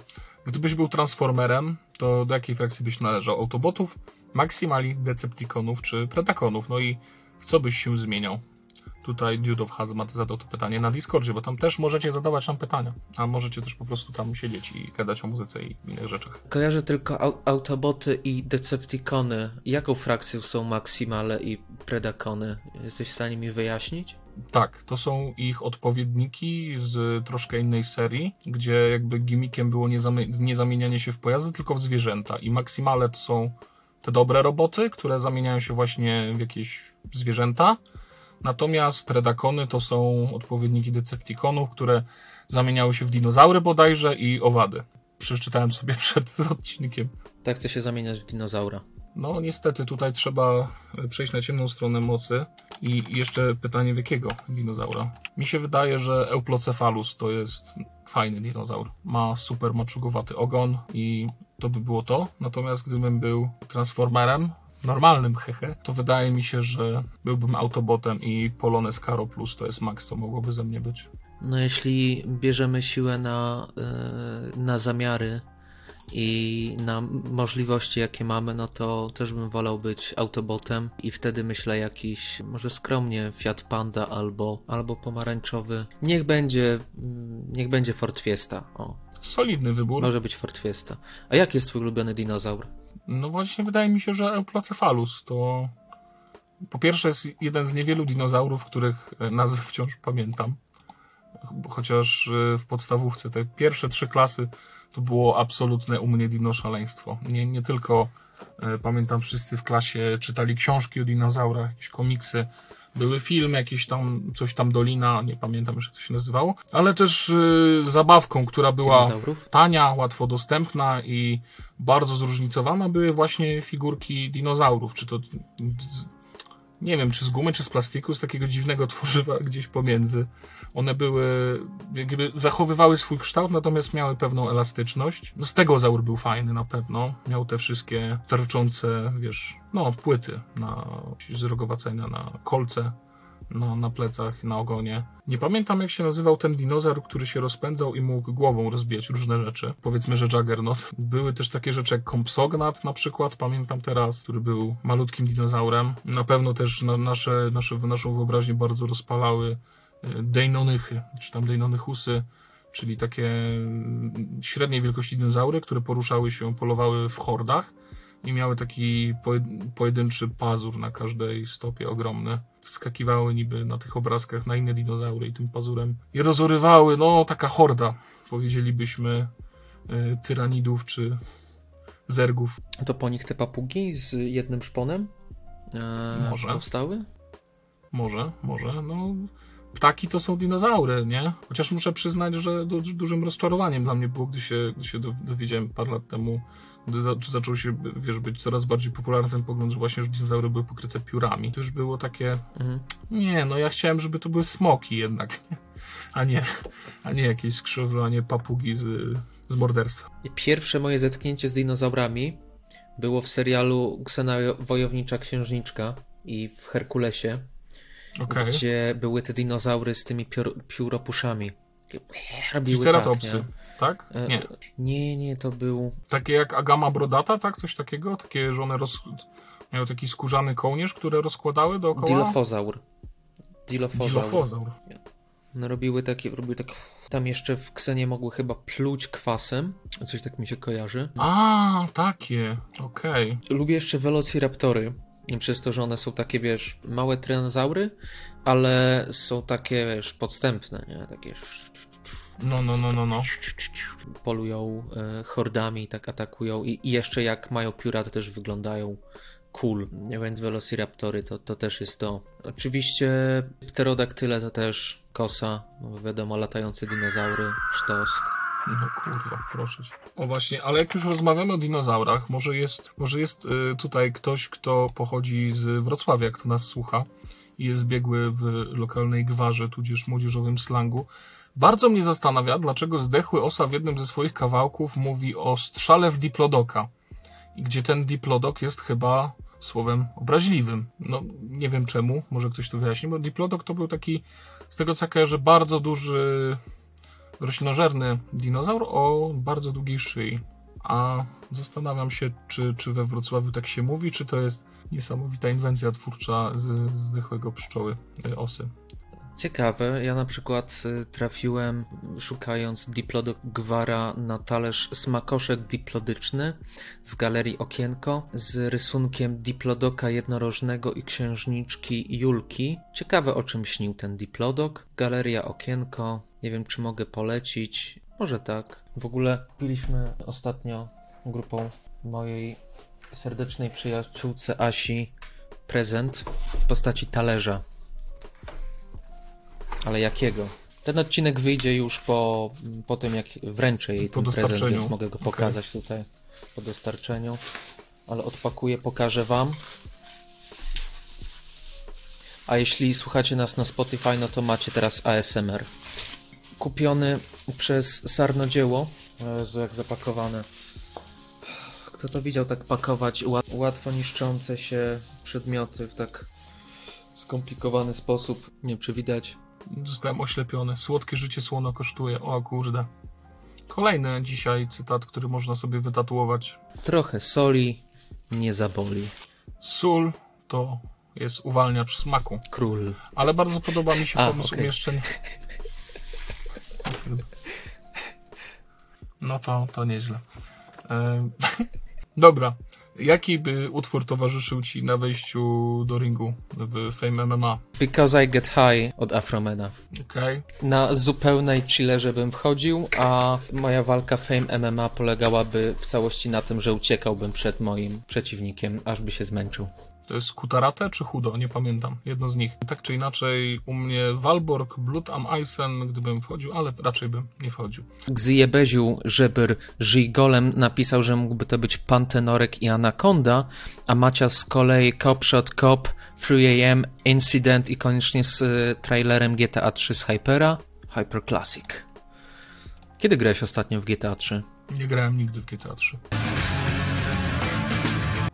gdybyś był Transformerem, to do jakiej frakcji byś należał? Autobotów, Maximali, Decepticonów czy Predakonów? No i w co byś się zmieniał? Tutaj Dude of Hazmat zadał to pytanie na Discordzie, bo tam też możecie zadawać nam pytania, a możecie też po prostu tam siedzieć i gadać o muzyce i innych rzeczach. Kojarzę tylko au Autoboty i Decepticony. Jaką frakcją są Maximale i Predacony? Jesteś w stanie mi wyjaśnić? Tak, to są ich odpowiedniki z troszkę innej serii, gdzie jakby gimmickiem było nie, nie zamienianie się w pojazdy, tylko w zwierzęta. I Maximale to są te dobre roboty, które zamieniają się właśnie w jakieś zwierzęta. Natomiast Predakony to są odpowiedniki Decepticonów, które zamieniały się w dinozaury bodajże i owady. Przeczytałem sobie [LAUGHS] przed odcinkiem. Tak chce się zamieniać w dinozaura. No niestety tutaj trzeba przejść na ciemną stronę mocy i jeszcze pytanie w jakiego dinozaura? Mi się wydaje, że Euplocephalus to jest fajny dinozaur. Ma super maczugowaty ogon i to by było to. Natomiast gdybym był Transformerem, normalnym hehe, to wydaje mi się, że byłbym Autobotem i Polones Caro Plus to jest max, co mogłoby ze mnie być. No jeśli bierzemy siłę na, yy, na zamiary i na możliwości, jakie mamy, no to też bym wolał być Autobotem i wtedy myślę jakiś, może skromnie Fiat Panda albo, albo pomarańczowy. Niech będzie, mm, niech będzie Ford Fiesta. O. Solidny wybór. Może być Ford Fiesta. A jaki jest twój ulubiony dinozaur? No właśnie wydaje mi się, że Euplacephalus to po pierwsze jest jeden z niewielu dinozaurów, których nazw wciąż pamiętam. Chociaż e, w podstawówce te pierwsze trzy klasy to było absolutne u mnie dino szaleństwo. Nie, nie tylko e, pamiętam wszyscy w klasie czytali książki o dinozaurach, jakieś komiksy, były filmy, jakieś tam, coś tam Dolina, nie pamiętam już jak to się nazywało, ale też y, zabawką, która była tania, łatwo dostępna i bardzo zróżnicowana, były właśnie figurki dinozaurów, czy to nie wiem, czy z gumy, czy z plastiku, z takiego dziwnego tworzywa [LAUGHS] gdzieś pomiędzy. One były, jakby zachowywały swój kształt, natomiast miały pewną elastyczność. No, stegozaur był fajny na pewno. Miał te wszystkie tarczące, wiesz, no, płyty na zrogowacenia, na kolce na, na plecach, na ogonie. Nie pamiętam jak się nazywał ten dinozaur, który się rozpędzał i mógł głową rozbijać różne rzeczy. Powiedzmy, że Juggernaut. Były też takie rzeczy jak Compsognat na przykład, pamiętam teraz, który był malutkim dinozaurem. Na pewno też na nasze, nasze, naszą wyobraźnię bardzo rozpalały e, Deinonychy, czy tam Deinonychusy, czyli takie mm, średniej wielkości dinozaury, które poruszały się, polowały w hordach i miały taki pojedynczy pazur na każdej stopie ogromny. Skakiwały niby na tych obrazkach na inne dinozaury i tym pazurem i rozorywały, no taka horda, powiedzielibyśmy, y, tyranidów czy zergów. To po nich te papugi z jednym szponem e, może. powstały? Może, może. No, ptaki to są dinozaury, nie? Chociaż muszę przyznać, że dużym rozczarowaniem dla mnie było, gdy się, gdy się dowiedziałem parę lat temu, zaczął się, wiesz, być coraz bardziej popularny ten pogląd, że właśnie już dinozaury były pokryte piórami. To już było takie, mhm. nie, no ja chciałem, żeby to były smoki jednak, a nie, a nie jakieś skrzyżowanie papugi z, z morderstwa. Pierwsze moje zetknięcie z dinozaurami było w serialu Ksena Wojownicza Księżniczka i w Herkulesie, okay. gdzie były te dinozaury z tymi piór, pióropuszami. Robiły Triceratopsy. Tak, tak? E, nie. Nie, nie, to był... Takie jak Agama Brodata, tak? Coś takiego? Takie, że one roz... miały taki skórzany kołnierz, które rozkładały dookoła? Dilofozaur. Dilofozaur. Dilofozaur. No robiły takie, robiły tak, tam jeszcze w Ksenie mogły chyba pluć kwasem, coś tak mi się kojarzy. A, takie, okej. Okay. Lubię jeszcze Velociraptory, przez to, że one są takie, wiesz, małe tyranozaury, ale są takie, wiesz, podstępne, nie? Takie no, no, no, no, no. Polują e, hordami, tak atakują i, i jeszcze jak mają pióra, to też wyglądają cool. Więc Velociraptory to, to też jest to. Oczywiście pterodaktyle to też kosa, no wiadomo, latające dinozaury, sztos. No kurwa, proszę cię. O właśnie, ale jak już rozmawiamy o dinozaurach, może jest, może jest y, tutaj ktoś, kto pochodzi z Wrocławia, kto nas słucha i jest biegły w lokalnej gwarze, tudzież młodzieżowym slangu. Bardzo mnie zastanawia, dlaczego zdechły osa w jednym ze swoich kawałków mówi o strzale w diplodoka. I gdzie ten diplodok jest chyba słowem obraźliwym. No, nie wiem czemu, może ktoś to wyjaśni, bo diplodok to był taki, z tego co kojarzę, bardzo duży roślinożerny dinozaur o bardzo długiej szyi. A zastanawiam się, czy, czy we Wrocławiu tak się mówi, czy to jest niesamowita inwencja twórcza z zdechłego pszczoły, y, osy. Ciekawe, ja na przykład y, trafiłem szukając Diplodok Gwara na talerz smakoszek diplodyczny z galerii Okienko z rysunkiem Diplodoka jednorożnego i księżniczki Julki. Ciekawe o czym śnił ten Diplodok. Galeria Okienko, nie wiem czy mogę polecić, może tak. W ogóle kupiliśmy ostatnio grupą mojej serdecznej przyjaciółce Asi prezent w postaci talerza ale jakiego? Ten odcinek wyjdzie już po, po tym, jak wręczę jej Po ten prezent, więc mogę go pokazać tutaj po dostarczeniu. Ale odpakuję, pokażę wam. A jeśli słuchacie nas na Spotify, no to macie teraz ASMR. Kupiony przez Sarnodzieło. Jezu, jak zapakowane. Kto to widział tak pakować łat- łatwo niszczące się przedmioty w tak skomplikowany sposób? Nie wiem, czy widać. Zostałem oślepiony. Słodkie życie słono kosztuje. O kurde. Kolejny dzisiaj cytat, który można sobie wytatuować. Trochę soli nie zaboli. Sól to jest uwalniacz smaku. Król. Ale bardzo podoba mi się A, pomysł okej. umieszczenia. [LAUGHS] No to, to nieźle. E, [LAUGHS] Dobra. Jaki by utwór towarzyszył ci na wejściu do ringu w Fame MMA? Because I get high od Afromena. Okej. Na zupełnej chillerze bym wchodził, a moja walka Fame MMA polegałaby w całości na tym, że uciekałbym przed moim przeciwnikiem, aż by się zmęczył. To jest Kutarate czy Chudo? Nie pamiętam. Jedno z nich. Tak czy inaczej, u mnie Walborg, Blood am Eisen, gdybym wchodził, ale raczej bym nie wchodził. Gzjebeziu Żebyr Żigolem napisał, że mógłby to być Pantenorek i Anaconda, a Macia z kolei Cop Shot Cop, 3AM, Incident i koniecznie z y, trailerem GTA 3 z Hypera. Hyper Classic. Kiedy grałeś ostatnio w GTA 3? Nie grałem nigdy w GTA 3.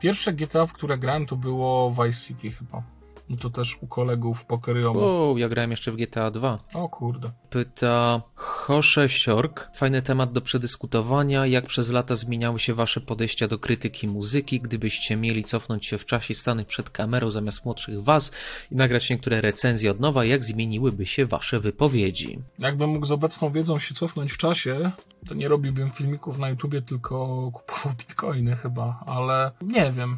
Pierwsze GTA, w które grałem, to było Vice City chyba. No to też u kolegów pokeriowo. Wow, ja grałem jeszcze w GTA 2. O kurde. Pyta Hosze Siork. Fajny temat do przedyskutowania. Jak przez lata zmieniały się wasze podejścia do krytyki muzyki? Gdybyście mieli cofnąć się w czasie stanąć przed kamerą zamiast młodszych was i nagrać niektóre recenzje od nowa, jak zmieniłyby się wasze wypowiedzi? Jakbym mógł z obecną wiedzą się cofnąć w czasie, to nie robiłbym filmików na YouTubie, tylko kupował [LAUGHS] bitcoiny chyba, ale nie wiem.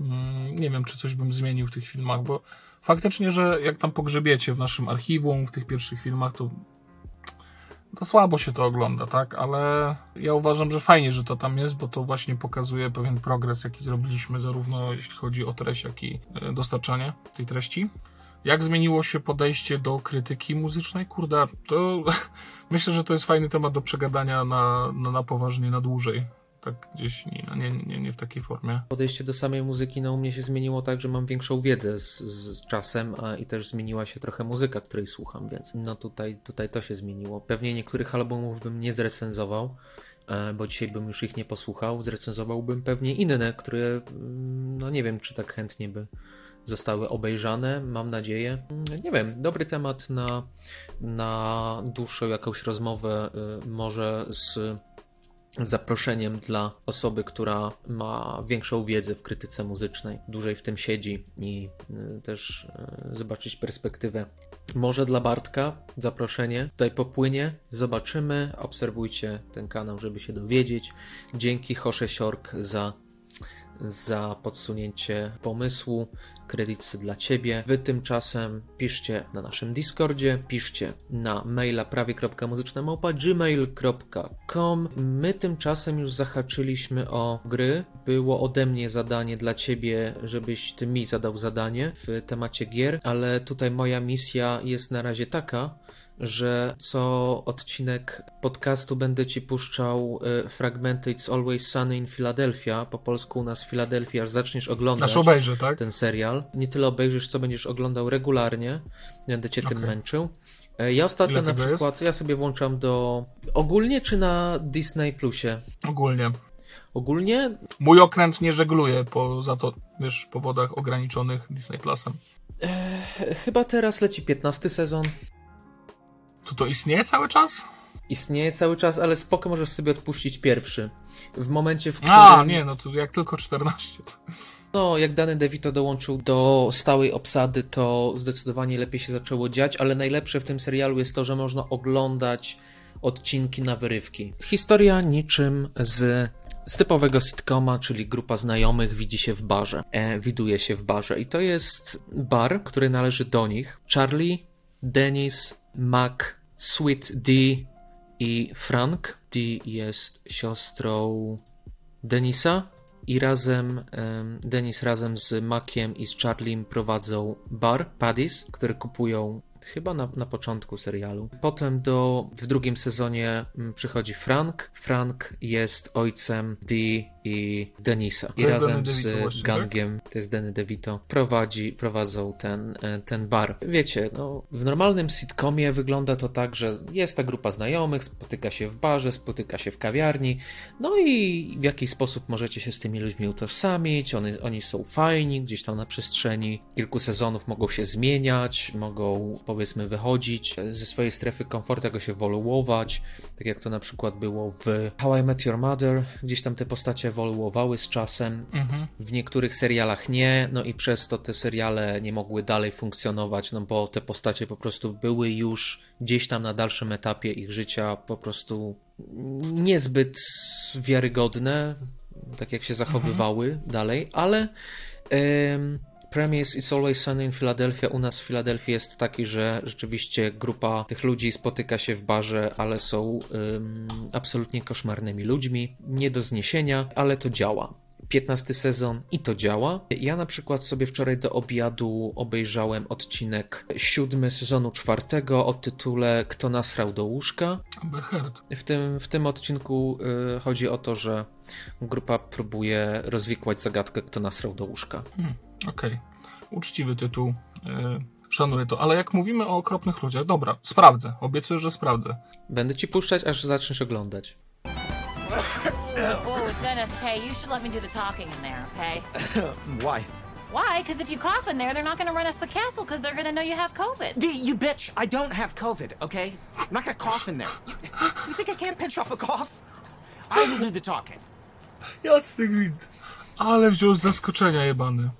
Mm, Nie wiem, czy coś bym zmienił w tych filmach, bo faktycznie, że jak tam pogrzebiecie w naszym archiwum, w tych pierwszych filmach, to to słabo się to ogląda, tak? Ale ja uważam, że fajnie, że to tam jest, bo to właśnie pokazuje pewien progres, jaki zrobiliśmy, zarówno jeśli chodzi o treść, jak i e, dostarczanie tej treści. Jak zmieniło się podejście do krytyki muzycznej? Kurde, to [LAUGHS] myślę, że to jest fajny temat do przegadania na, na, na poważnie, na dłużej. Tak gdzieś, nie, nie, nie, nie w takiej formie. Podejście do samej muzyki no, u mnie się zmieniło tak, że mam większą wiedzę z, z czasem a, i też zmieniła się trochę muzyka, której słucham, więc no tutaj, tutaj to się zmieniło. Pewnie niektórych albumów bym nie zrecenzował, e, bo dzisiaj bym już ich nie posłuchał. Zrecenzowałbym pewnie inne, które mm, no nie wiem, czy tak chętnie by zostały obejrzane, mam nadzieję. Mm, Nie wiem, dobry temat na, na dłuższą jakąś rozmowę, y, może z zaproszeniem dla osoby, która ma większą wiedzę w krytyce muzycznej, dłużej w tym siedzi i y, też y, zobaczyć perspektywę. Może dla Bartka zaproszenie tutaj popłynie, zobaczymy, obserwujcie ten kanał, żeby się dowiedzieć. Dzięki Hosze Siork za za podsunięcie pomysłu. Kredyty dla Ciebie. Wy tymczasem piszcie na naszym Discordzie, piszcie na maila prawie.muzyczna.gmail.com My tymczasem już zahaczyliśmy o gry. Było ode mnie zadanie dla Ciebie, żebyś Ty mi zadał zadanie w temacie gier, ale tutaj moja misja jest na razie taka, że co odcinek podcastu będę ci puszczał y, fragmenty It's Always Sunny in Philadelphia, po polsku u nas Philadelphia, aż zaczniesz oglądać Aż obejrzę, tak? ten serial. Nie tyle obejrzysz, co będziesz oglądał regularnie. Będę cię tym Okej. męczył. E, Ja ostatnio na przykład, ja sobie włączam do... Ogólnie czy na Disney Plusie? Ogólnie. Ogólnie Mój okręt nie żegluje poza to, wiesz, powodach ograniczonych Disney Plusem. e, chyba teraz leci 15 sezon. To to istnieje cały czas? Istnieje cały czas, ale spoko możesz sobie odpuścić pierwszy. W momencie, w którym... A, nie, no to jak tylko 14. No, jak Danny DeVito dołączył do stałej obsady, to zdecydowanie lepiej się zaczęło dziać, ale najlepsze w tym serialu jest to, że można oglądać odcinki na wyrywki. Historia niczym z, z typowego sitcoma, czyli grupa znajomych widzi się w barze, e, widuje się w barze. I to jest bar, który należy do nich. Charlie, Dennis, Mac, Sweet D i Frank. D jest siostrą Denisa i razem em, Denis razem z Maciem i z Charliem prowadzą bar Paddy's, który kupują chyba na, na początku serialu. Potem do, w drugim sezonie mm, przychodzi Frank. Frank jest ojcem Dee i Denisa. I razem z tak? gangiem, to jest Danny DeVito, prowadzi, prowadzą ten, e, ten bar. Wiecie, no, w normalnym sitcomie wygląda to tak, że jest ta grupa znajomych, spotyka się w barze, spotyka się w kawiarni, no i w jakiś sposób możecie się z tymi ludźmi utożsamić, oni, oni są fajni, gdzieś tam na przestrzeni kilku sezonów mogą się zmieniać, mogą powiedzmy wychodzić ze swojej strefy komfortu, jako się ewoluować, tak jak to na przykład było w How I Met Your Mother, gdzieś tam te postacie ewoluowały z czasem, Mhm. w niektórych serialach nie, no i przez to te seriale nie mogły dalej funkcjonować, no bo te postacie po prostu były już gdzieś tam na dalszym etapie ich życia po prostu niezbyt wiarygodne, tak jak się zachowywały dalej, ale premise It's Always Sunny in Philadelphia u nas w Filadelfii jest taki, że rzeczywiście grupa tych ludzi spotyka się w barze, ale są em, absolutnie koszmarnymi ludźmi, nie do zniesienia, ale to działa. 15 sezon i to działa. Ja na przykład sobie wczoraj do obiadu obejrzałem odcinek siódmy sezonu czwartego o tytule Kto nasrał do łóżka. Amber Heard. W tym, w tym odcinku y, chodzi o to, że grupa próbuje rozwikłać zagadkę, kto nasrał do łóżka. Hmm, Okej. Uczciwy tytuł. y, Szanuję to. Ale jak mówimy o okropnych ludziach, dobra, sprawdzę. Obiecuję, że sprawdzę. Będę ci puszczać, aż zaczniesz oglądać. Whoa, Dennis, hey, you should let me do the talking in there, okay? [COUGHS] Why? Why? Because if you cough in there, they're not going to run us the castle because they're going to know you have COVID. D, you bitch! I don't have COVID, okay? I'm not gonna cough in there. You, you think I can't pinch off a cough? I will do the talking. Jasny gwint. Ale wziął z zaskoczenia jebany.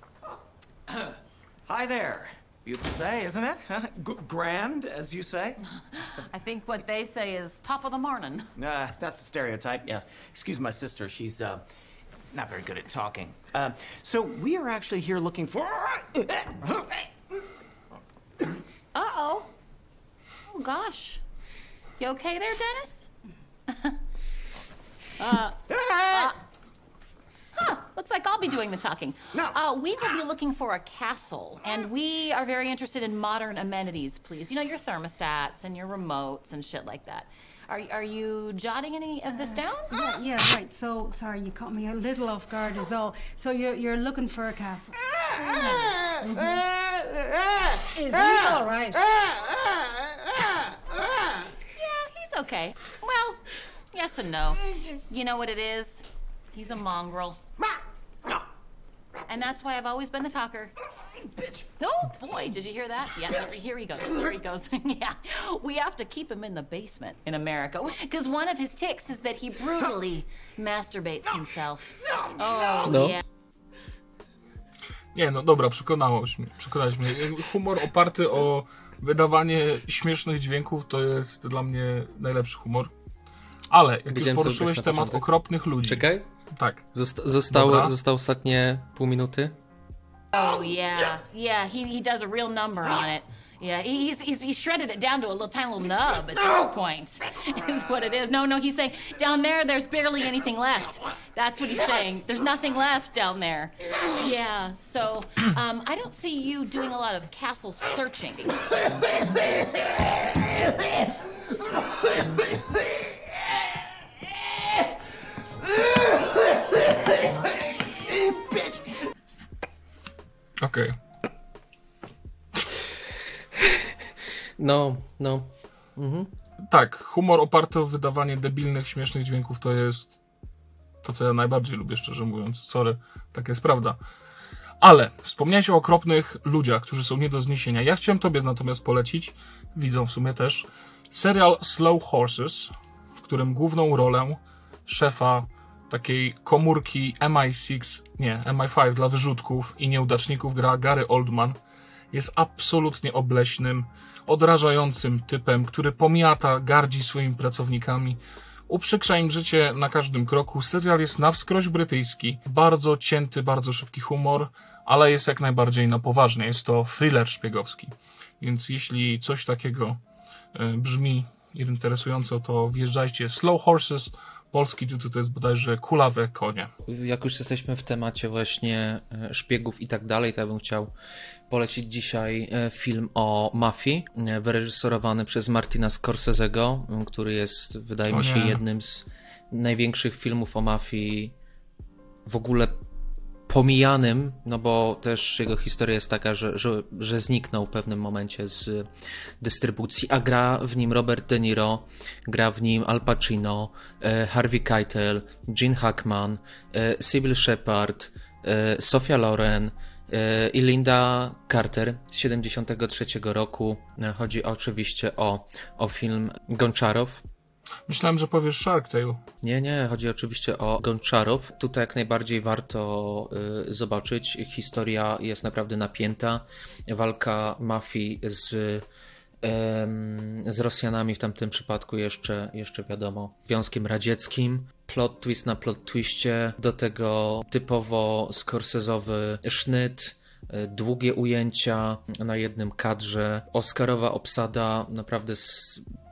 [COUGHS] Hi there. Beautiful day, isn't it? [LAUGHS] G- grand, as you say? [LAUGHS] I think what they say is top of the morning. [LAUGHS] Uh, that's a stereotype, yeah. Excuse my sister, she's, uh, not very good at talking. Uh, so we are actually here looking for... [COUGHS] Uh-oh. Oh, gosh. You okay there, Dennis? uh, uh, huh, looks like I'll be doing the talking. No. Uh, we will be looking for a castle, and we are very interested in modern amenities, please. You know, your thermostats and your remotes and shit like that. Are, are you jotting any of this down? Yeah, yeah, right. So sorry, you caught me a little off guard, is all. So you're you're looking for a castle. Is he all right? Yeah, he's okay. Well, yes and no. You know what it is? He's a mongrel. No, And that's why I've always been the talker. bitch. Oh boy, did you hear that? Yeah, there- here he goes. Here he goes. [LAUGHS] yeah, we have to keep him in the basement in America because one of his ticks is that he brutally masturbates himself. Oh No. yeah. Nie, no dobra, przekonałeś mnie. Przekonałeś mnie. Humor oparty o wydawanie śmiesznych dźwięków to jest dla mnie najlepszy humor. Ale jak już Wiedziałem, co poruszyłeś robisz na temat początek. okropnych ludzi. Czekaj. Tak. Zosta- zostało, Dobra. zostało ostatnie pół minuty. Oh yeah, yeah. He he does a real number on it. Yeah, he- he's, he's, he's shredded it down to a little tiny little nub at this point, [LAUGHS] is what it is. No, no, he's saying down there, there's barely anything left. That's what he's saying. There's nothing left down there. Yeah, so um, I don't see you doing a lot of castle searching. [LAUGHS] Okej. No, no. Tak, humor oparty o wydawanie debilnych, śmiesznych dźwięków to jest to, co ja najbardziej lubię, szczerze mówiąc. Sorry, tak jest prawda. Ale wspomniałeś o okropnych ludziach, którzy są nie do zniesienia. Ja chciałem tobie natomiast polecić, widzą w sumie też, serial Slow Horses, w którym główną rolę szefa takiej komórki MI6, nie, MI5 dla wyrzutków i nieudaczników gra Gary Oldman. Jest absolutnie obleśnym, odrażającym typem, który pomiata, gardzi swoimi pracownikami, uprzykrza im życie na każdym kroku. Serial jest na wskroś brytyjski, bardzo cięty, bardzo szybki humor, ale jest jak najbardziej na poważnie. Jest to thriller szpiegowski. Więc jeśli coś takiego e, brzmi interesująco, to wjeżdżajcie. Slow Horses, polski tytuł to jest bodajże Kulawe konie. Jak już jesteśmy w temacie właśnie e, szpiegów i tak dalej, to ja bym chciał polecić dzisiaj e, film o mafii, e, wyreżyserowany przez Martina Scorsese'ego, który jest, wydaje O mi się, nie. jednym z największych filmów o mafii w ogóle pomijanym, no bo też jego historia jest taka, że, że, że zniknął w pewnym momencie z dystrybucji, a gra w nim Robert De Niro, gra w nim Al Pacino, e, Harvey Keitel, Gene Hackman, e, Sybil Shepard, e, Sofia Loren i Linda Carter z 73 roku. Chodzi oczywiście o, o film Gonczarow, Myślałem, że powiesz Shark Tale. nie, nie, chodzi oczywiście o Gonczarów. Tutaj jak najbardziej warto y, zobaczyć. Historia jest naprawdę napięta. Walka mafii z, z Rosjanami, w tamtym przypadku jeszcze, jeszcze wiadomo, Związkiem Radzieckim. Plot twist na plot twiście, do tego typowo skorsezowy sznyt, y, długie ujęcia na jednym kadrze, Oscarowa obsada, naprawdę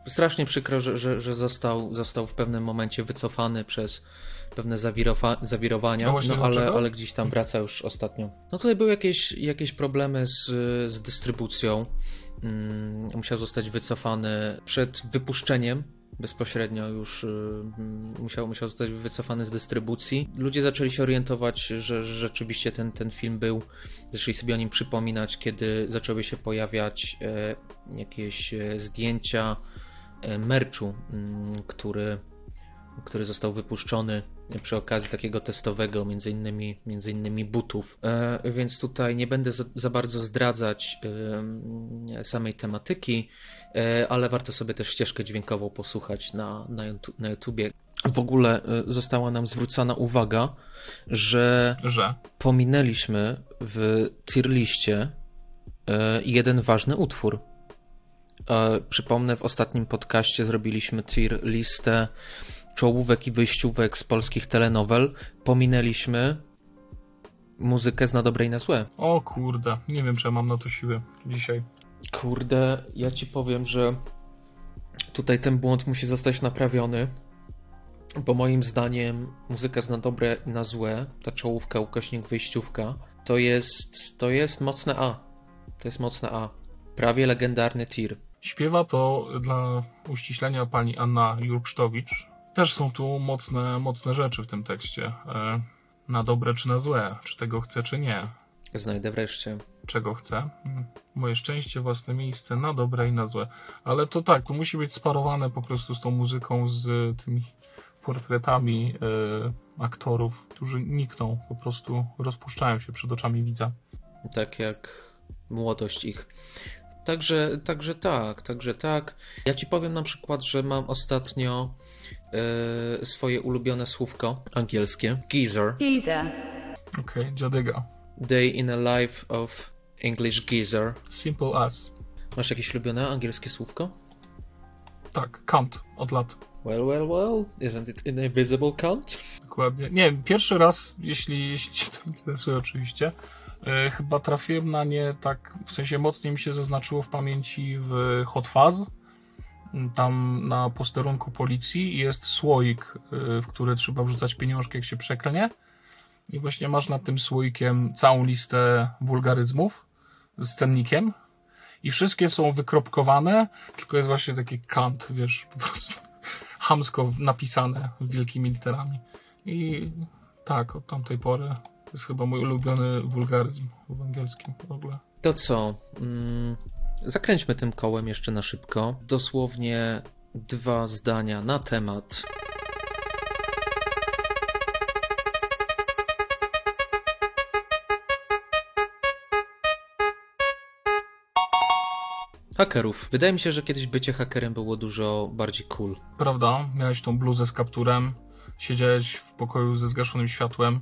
strasznie przykro, że, że, że został, został w pewnym momencie wycofany przez pewne zawirowa, zawirowania, no, ale, ale gdzieś tam wraca już ostatnio. No tutaj były jakieś, jakieś problemy z, z dystrybucją. Mm, musiał zostać wycofany przed wypuszczeniem. Bezpośrednio już y, musiał, musiał zostać wycofany z dystrybucji. Ludzie zaczęli się orientować, że, że rzeczywiście ten, ten film był. Zaczęli sobie o nim przypominać, kiedy zaczęły się pojawiać e, jakieś e, zdjęcia merchu, mm, który, który został wypuszczony przy okazji takiego testowego, między innymi, między innymi butów. E, więc tutaj nie będę za, za bardzo zdradzać e, samej tematyki, e, ale warto sobie też ścieżkę dźwiękową posłuchać na, na, YouTube, na YouTubie. W ogóle e, została nam zwrócona uwaga, że Że. pominęliśmy w tier liście e, jeden ważny utwór. E, Przypomnę, w ostatnim podcaście zrobiliśmy tier listę czołówek i wyjściówek z polskich telenowel. Pominęliśmy muzykę z na dobre i na złe. O kurde, nie wiem, czy ja mam na to siłę dzisiaj. Kurde, ja ci powiem, że tutaj ten błąd musi zostać naprawiony, bo moim zdaniem muzyka z na dobre i na złe, ta czołówka, ukośnik wyjściówka, to jest, to jest mocne A. To jest mocne A. Prawie legendarny tir. Śpiewa to dla uściślenia pani Anna Jurksztowicz. Też są tu mocne, mocne rzeczy w tym tekście. E, na dobre czy na złe, czy tego chce, czy nie. Znajdę wreszcie. Czego chcę? Mm, Moje szczęście, własne miejsce, na dobre i na złe. Ale to tak, to musi być sparowane po prostu z tą muzyką, z tymi portretami e, aktorów, którzy nikną, po prostu rozpuszczają się przed oczami widza. Tak jak młodość ich. Także, także tak, także tak. Ja ci powiem na przykład, że mam ostatnio e, swoje ulubione słówko angielskie. Geezer. Geezer. Okej, dziadyga. Day in a life of English geezer. Simple as. Masz jakieś ulubione angielskie słówko? Tak, kant od lat. Well, well, well. Isn't it an invisible count? Dokładnie. Nie, pierwszy raz, jeśli, jeśli Cię to interesuje oczywiście, chyba trafiłem na nie tak, w sensie mocniej mi się zaznaczyło w pamięci w Hot Fuzz. Tam na posterunku policji jest słoik, e, w który trzeba wrzucać pieniążki, jak się przeklenie. I właśnie masz nad tym słoikiem całą listę wulgaryzmów z cennikiem. I wszystkie są wykropkowane, tylko jest właśnie taki kant, wiesz, po prostu [LAUGHS] hamsko napisane wielkimi literami. I tak, od tamtej pory to jest chyba mój ulubiony wulgaryzm w angielskim w ogóle. To co? Mm, zakręćmy tym kołem jeszcze na szybko. Dosłownie dwa zdania na temat. Hakerów. Wydaje mi się, że kiedyś bycie hakerem było dużo bardziej cool. Prawda? Miałeś tą bluzę z kapturem, siedziałeś w pokoju ze zgaszonym światłem,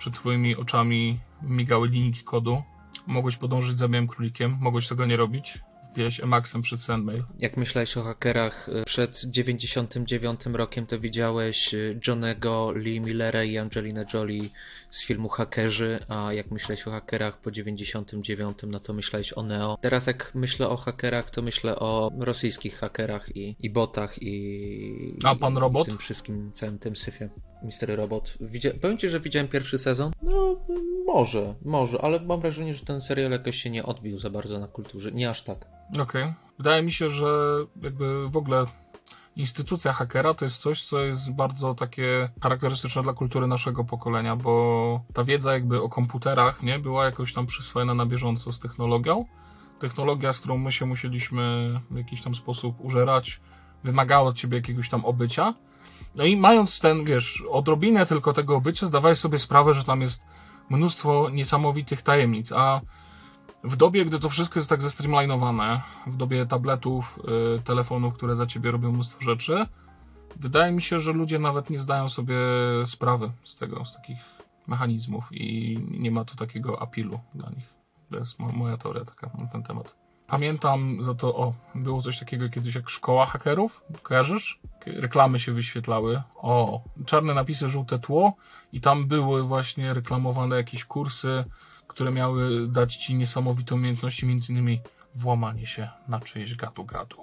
przed twoimi oczami migały linijki kodu, mogłeś podążyć za białym królikiem, mogłeś tego nie robić, wbijałeś Emacsem przed Sandmail. Jak myślałeś o hakerach y, przed 99 rokiem, to widziałeś y, Johnego Lee Millera i Angelina Jolie z filmu Hakerzy, a jak myślałeś o hakerach po 99, no to myślałeś o Neo. Teraz jak myślę o hakerach, to myślę o rosyjskich hakerach i, i botach i... A pan i robot? tym wszystkim, całym tym syfie. Mister Robot. Widzia... Powiem ci, że widziałem pierwszy sezon. No, może, może, ale mam wrażenie, że ten serial jakoś się nie odbił za bardzo na kulturze. Nie aż tak. Okej. Wydaje mi się, że jakby w ogóle instytucja hakera to jest coś, co jest bardzo takie charakterystyczne dla kultury naszego pokolenia, bo ta wiedza jakby o komputerach, nie, była jakoś tam przyswojona na bieżąco z technologią. Technologia, z którą my się musieliśmy w jakiś tam sposób użerać, wymagała od ciebie jakiegoś tam obycia. No i mając ten, wiesz, odrobinę tylko tego obycia, zdawałeś sobie sprawę, że tam jest mnóstwo niesamowitych tajemnic, a w dobie, gdy to wszystko jest tak zestreamlinowane, w dobie tabletów, y, telefonów, które za ciebie robią mnóstwo rzeczy, wydaje mi się, że ludzie nawet nie zdają sobie sprawy z tego, z takich mechanizmów i nie ma tu takiego apilu dla nich. To jest mo- moja teoria taka na ten temat. Pamiętam za to, o, było coś takiego kiedyś jak szkoła hakerów, kojarzysz? Reklamy się wyświetlały. O, czarne napisy, żółte tło i tam były właśnie reklamowane jakieś kursy, które miały dać ci niesamowite umiejętności, między innymi włamanie się na czyjeś gadu gadu.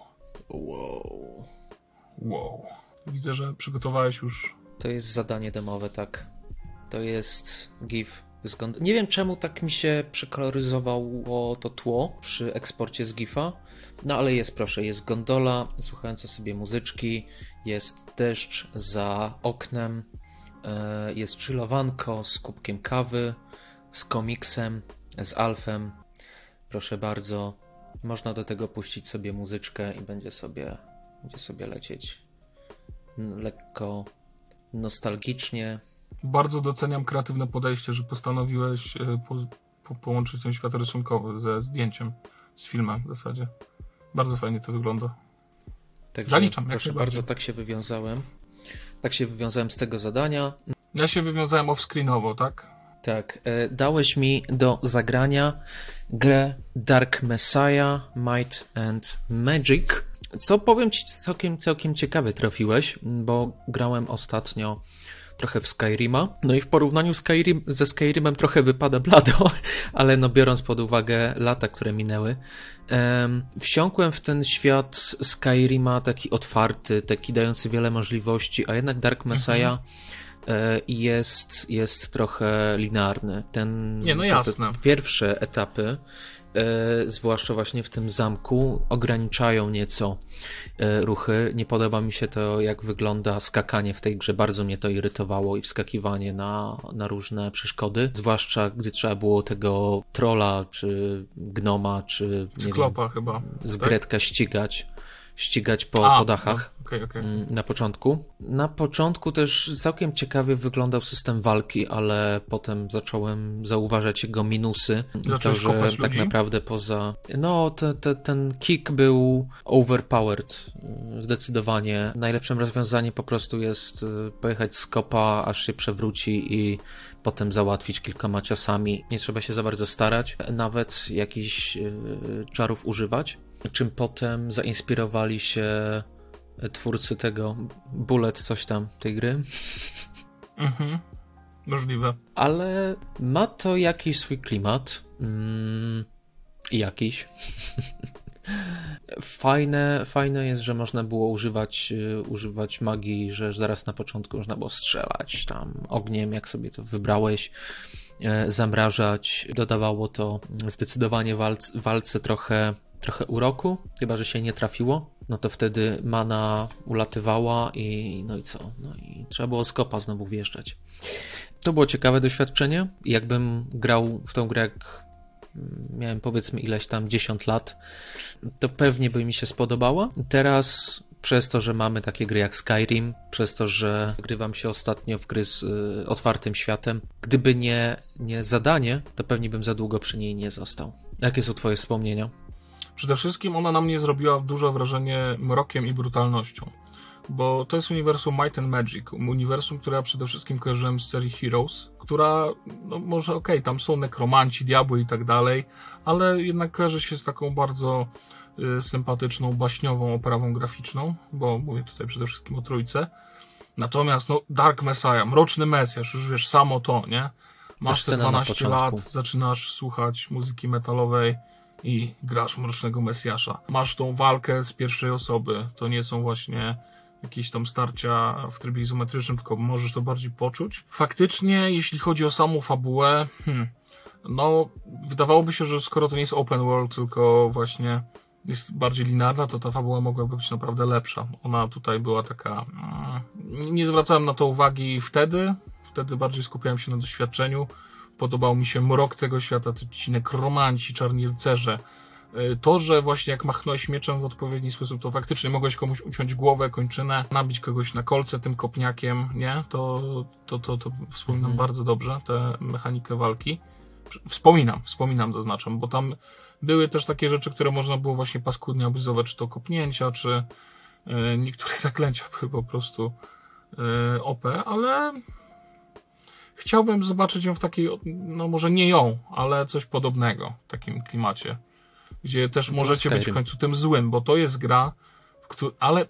Wow. Wow. Widzę, że przygotowałeś już. To jest zadanie demowe, tak. To jest GIF z gond- Nie wiem czemu tak mi się przekoloryzowało to tło przy eksporcie z GIFa. No ale jest, proszę, jest gondola słuchająca sobie muzyczki, jest deszcz za oknem, e, jest chillowanko z kubkiem kawy, z komiksem, z Alfem. Proszę bardzo, można do tego puścić sobie muzyczkę i będzie sobie, będzie sobie lecieć lekko nostalgicznie. Bardzo doceniam kreatywne podejście, że postanowiłeś e, po, po, połączyć ten świat rysunkowy ze zdjęciem, z filmem w zasadzie. Bardzo fajnie to wygląda. Także Zaliczam, proszę bardzo, tak się wywiązałem. Tak się wywiązałem z tego zadania. Ja się wywiązałem off-screenowo, tak? Tak, e, dałeś mi do zagrania grę Dark Messiah Might and Magic. Co powiem ci całkiem, całkiem ciekawie trafiłeś, bo grałem ostatnio trochę w Skyrima. No i w porównaniu Skyrim, ze Skyrimem trochę wypada blado, [LAUGHS] ale no biorąc pod uwagę lata, które minęły, em, wsiąkłem w ten świat Skyrima taki otwarty, taki dający wiele możliwości, a jednak Dark Messiah e, jest, jest trochę linearny. Ten, Nie, no jasne. Te pierwsze etapy, e, zwłaszcza właśnie w tym zamku, ograniczają nieco e, ruchy. Nie podoba mi się to, jak wygląda skakanie w tej grze. Bardzo mnie to irytowało i wskakiwanie na, na różne przeszkody. Zwłaszcza gdy trzeba było tego trola, czy gnoma, czy nie wiem, Cyklopa chyba. z tak? Gretka ścigać. Ścigać po, A, po dachach Okej, okej. mm, na początku. Na początku też całkiem ciekawie wyglądał system walki, ale potem zacząłem zauważać jego minusy. I to, Zacząłeś że tak naprawdę poza. No, te, te, ten kick był overpowered. y, Zdecydowanie. Najlepszym rozwiązaniem po prostu jest y, pojechać z kopa, aż się przewróci i potem załatwić kilkoma ciosami. Nie trzeba się za bardzo starać, nawet jakichś y, czarów używać. Czym potem zainspirowali się twórcy tego Bullet coś tam tej gry. Mhm. Możliwe. Ale ma to jakiś swój klimat. Mm, jakiś. [LAUGHS] Fajne, fajne jest, że można było używać, y, używać magii, że zaraz na początku można było strzelać tam ogniem, jak sobie to wybrałeś, e, zamrażać. Dodawało to zdecydowanie walc, walce trochę, trochę uroku, chyba że się nie trafiło. No to wtedy mana ulatywała i no i co? No i trzeba było z kopa znowu wjeżdżać. To było ciekawe doświadczenie. Jakbym grał w tą grę jak miałem powiedzmy ileś tam 10 lat, to pewnie by mi się spodobała. Teraz przez to, że mamy takie gry jak Skyrim, przez to, że grywam się ostatnio w gry z y, otwartym światem, gdyby nie, nie zadanie, to pewnie bym za długo przy niej nie został. Jakie są Twoje wspomnienia? Przede wszystkim ona na mnie zrobiła duże wrażenie mrokiem i brutalnością. Bo to jest uniwersum Might and Magic, uniwersum, które ja przede wszystkim kojarzyłem z serii Heroes, która, no może okej, okay, tam są nekromanci, diabły i tak dalej, ale jednak kojarzy się z taką bardzo y, sympatyczną, baśniową oprawą graficzną, bo mówię tutaj przede wszystkim o trójce. Natomiast, no, Dark Messiah, Mroczny Mesjasz, już wiesz, samo to, nie? Masz te 12 lat, zaczynasz słuchać muzyki metalowej i grasz Mrocznego Mesjasza. Masz tą walkę z pierwszej osoby, to nie są właśnie jakieś tam starcia w trybie izometrycznym, tylko możesz to bardziej poczuć. Faktycznie, jeśli chodzi o samą fabułę, hmm, no, wydawałoby się, że skoro to nie jest open world, tylko właśnie jest bardziej linearna, to ta fabuła mogłaby być naprawdę lepsza. Ona tutaj była taka. Hmm, nie zwracałem na to uwagi wtedy. Wtedy bardziej skupiałem się na doświadczeniu. Podobał mi się mrok tego świata, ci nekromanci, czarni rycerze, E, to, że właśnie jak machnąłeś mieczem w odpowiedni sposób, to faktycznie mogłeś komuś uciąć głowę, kończynę, nabić kogoś na kolce tym kopniakiem, nie? To, to, to, to wspominam mhm. bardzo dobrze, tę mechanikę walki. Wspominam, wspominam, zaznaczam, bo tam były też takie rzeczy, które można było właśnie paskudnie abuzować, czy to kopnięcia, czy yy, niektóre [LAUGHS] zaklęcia były po prostu yy, OP, ale chciałbym zobaczyć ją w takiej, no może nie ją, ale coś podobnego w takim klimacie gdzie też możecie być w końcu tym złym, bo to jest gra, w której, ale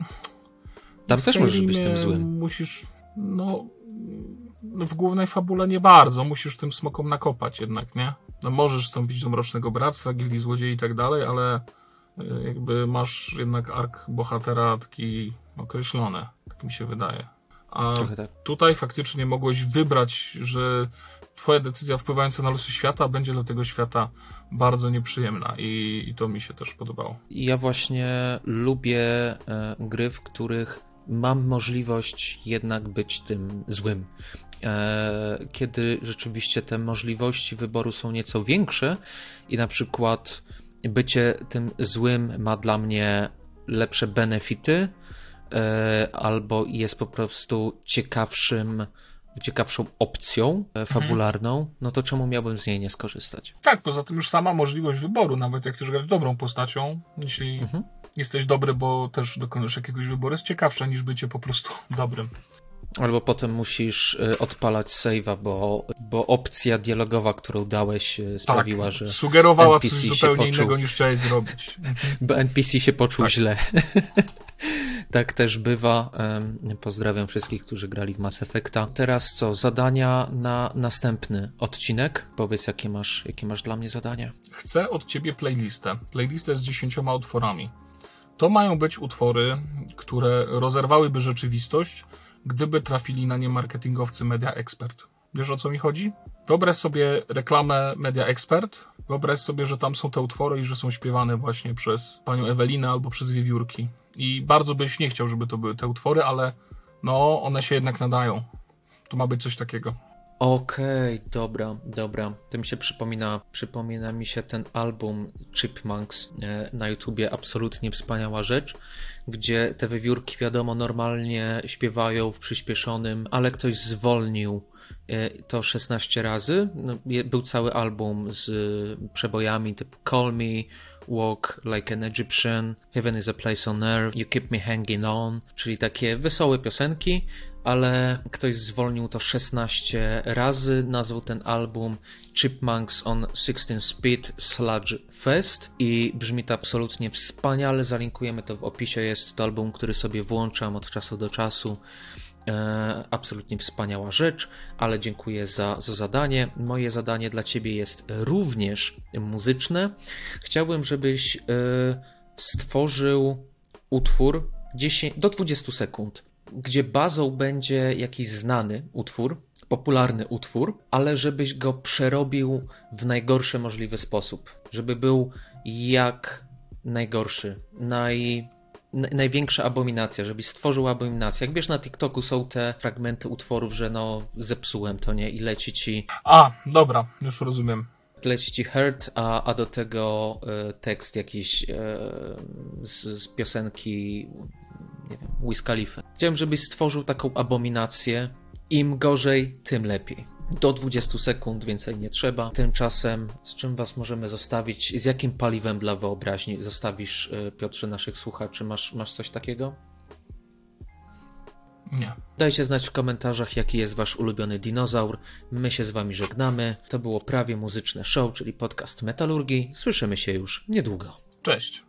tam też możesz być tym złym. Musisz, no, w głównej fabule nie bardzo, musisz tym smokom nakopać jednak, nie? No możesz wstąpić do Mrocznego Bractwa, Gildii Złodziei i tak dalej, ale e, jakby masz jednak ark bohatera taki określony, tak mi się wydaje. A tak. tutaj faktycznie mogłeś wybrać, że twoja decyzja wpływająca na losy świata będzie dla tego świata bardzo nieprzyjemna i, i to mi się też podobało. Ja właśnie lubię e, gry, w których mam możliwość jednak być tym złym. E, kiedy rzeczywiście te możliwości wyboru są nieco większe i na przykład bycie tym złym ma dla mnie lepsze benefity, albo jest po prostu ciekawszym ciekawszą opcją e, fabularną, mhm. no to czemu miałbym z niej nie skorzystać? Tak, poza tym już sama możliwość wyboru, nawet jak chcesz grać dobrą postacią, jeśli mhm. jesteś dobry, bo też dokonasz jakiegoś wyboru, jest ciekawsza niż bycie po prostu [LAUGHS] dobrym. Albo potem musisz e, odpalać save'a, bo, bo opcja dialogowa, którą dałeś, e, sprawiła, tak, że. Sugerowała NPC coś zupełnie poczuł, innego niż chciałeś zrobić. [LAUGHS] Bo NPC się poczuł tak. źle. [LAUGHS] [LAUGHS] tak też bywa. Pozdrawiam wszystkich, którzy grali w Mass Effecta. Teraz co? Zadania na następny odcinek. Powiedz, jakie masz, jakie masz dla mnie zadania. Chcę od ciebie playlistę. Playlistę z dziesięcioma utworami. To mają być utwory, które rozerwałyby rzeczywistość, gdyby trafili na nie marketingowcy Media Expert. Wiesz o co mi chodzi? Wyobraź sobie reklamę Media Expert. Wyobraź sobie, że tam są te utwory i że są śpiewane właśnie przez panią Ewelinę albo przez wiewiórki. I bardzo byś nie chciał, żeby to były te utwory, ale no, one się jednak nadają. To ma być coś takiego. Okej, okay, dobra, dobra. To mi się przypomina, przypomina mi się ten album Chipmunks e, na YouTubie, absolutnie wspaniała rzecz, gdzie te wywiórki wiadomo normalnie śpiewają w przyspieszonym, ale ktoś zwolnił e, to 16 razy. No, był cały album z przebojami typu Call Me, Walk Like an Egyptian, Heaven is a Place on Earth, You Keep Me Hanging On, czyli takie wesołe piosenki, ale ktoś zwolnił to 16 razy, nazwał ten album Chipmunks on 16 Speed Sludge Fest i brzmi to absolutnie wspaniale, zalinkujemy to w opisie, jest to album, który sobie włączam od czasu do czasu absolutnie wspaniała rzecz, ale dziękuję za, za zadanie. Moje zadanie dla ciebie jest również muzyczne. Chciałbym, żebyś e, stworzył utwór 10, do 20 sekund, gdzie bazą będzie jakiś znany utwór, popularny utwór, ale żebyś go przerobił w najgorszy możliwy sposób. Żeby był jak najgorszy, naj, największa abominacja, żebyś stworzył abominację. Jak wiesz, na TikToku są te fragmenty utworów, że no zepsułem to, nie? I leci ci, A, dobra, już rozumiem. leci ci hurt, a, a do tego e, tekst jakiś e, z, z piosenki, nie wiem, Wiz Khalifa. Chciałem, żebyś stworzył taką abominację. Im gorzej, tym lepiej. Do 20 sekund, więcej nie trzeba. Tymczasem, z czym Was możemy zostawić? Z jakim paliwem dla wyobraźni zostawisz, e, Piotrze, naszych słuchaczy? Masz, masz coś takiego? Nie. Dajcie znać w komentarzach, jaki jest Wasz ulubiony dinozaur. My się z Wami żegnamy. To było prawie muzyczne show, czyli podcast Metalurgii. Słyszymy się już niedługo. Cześć.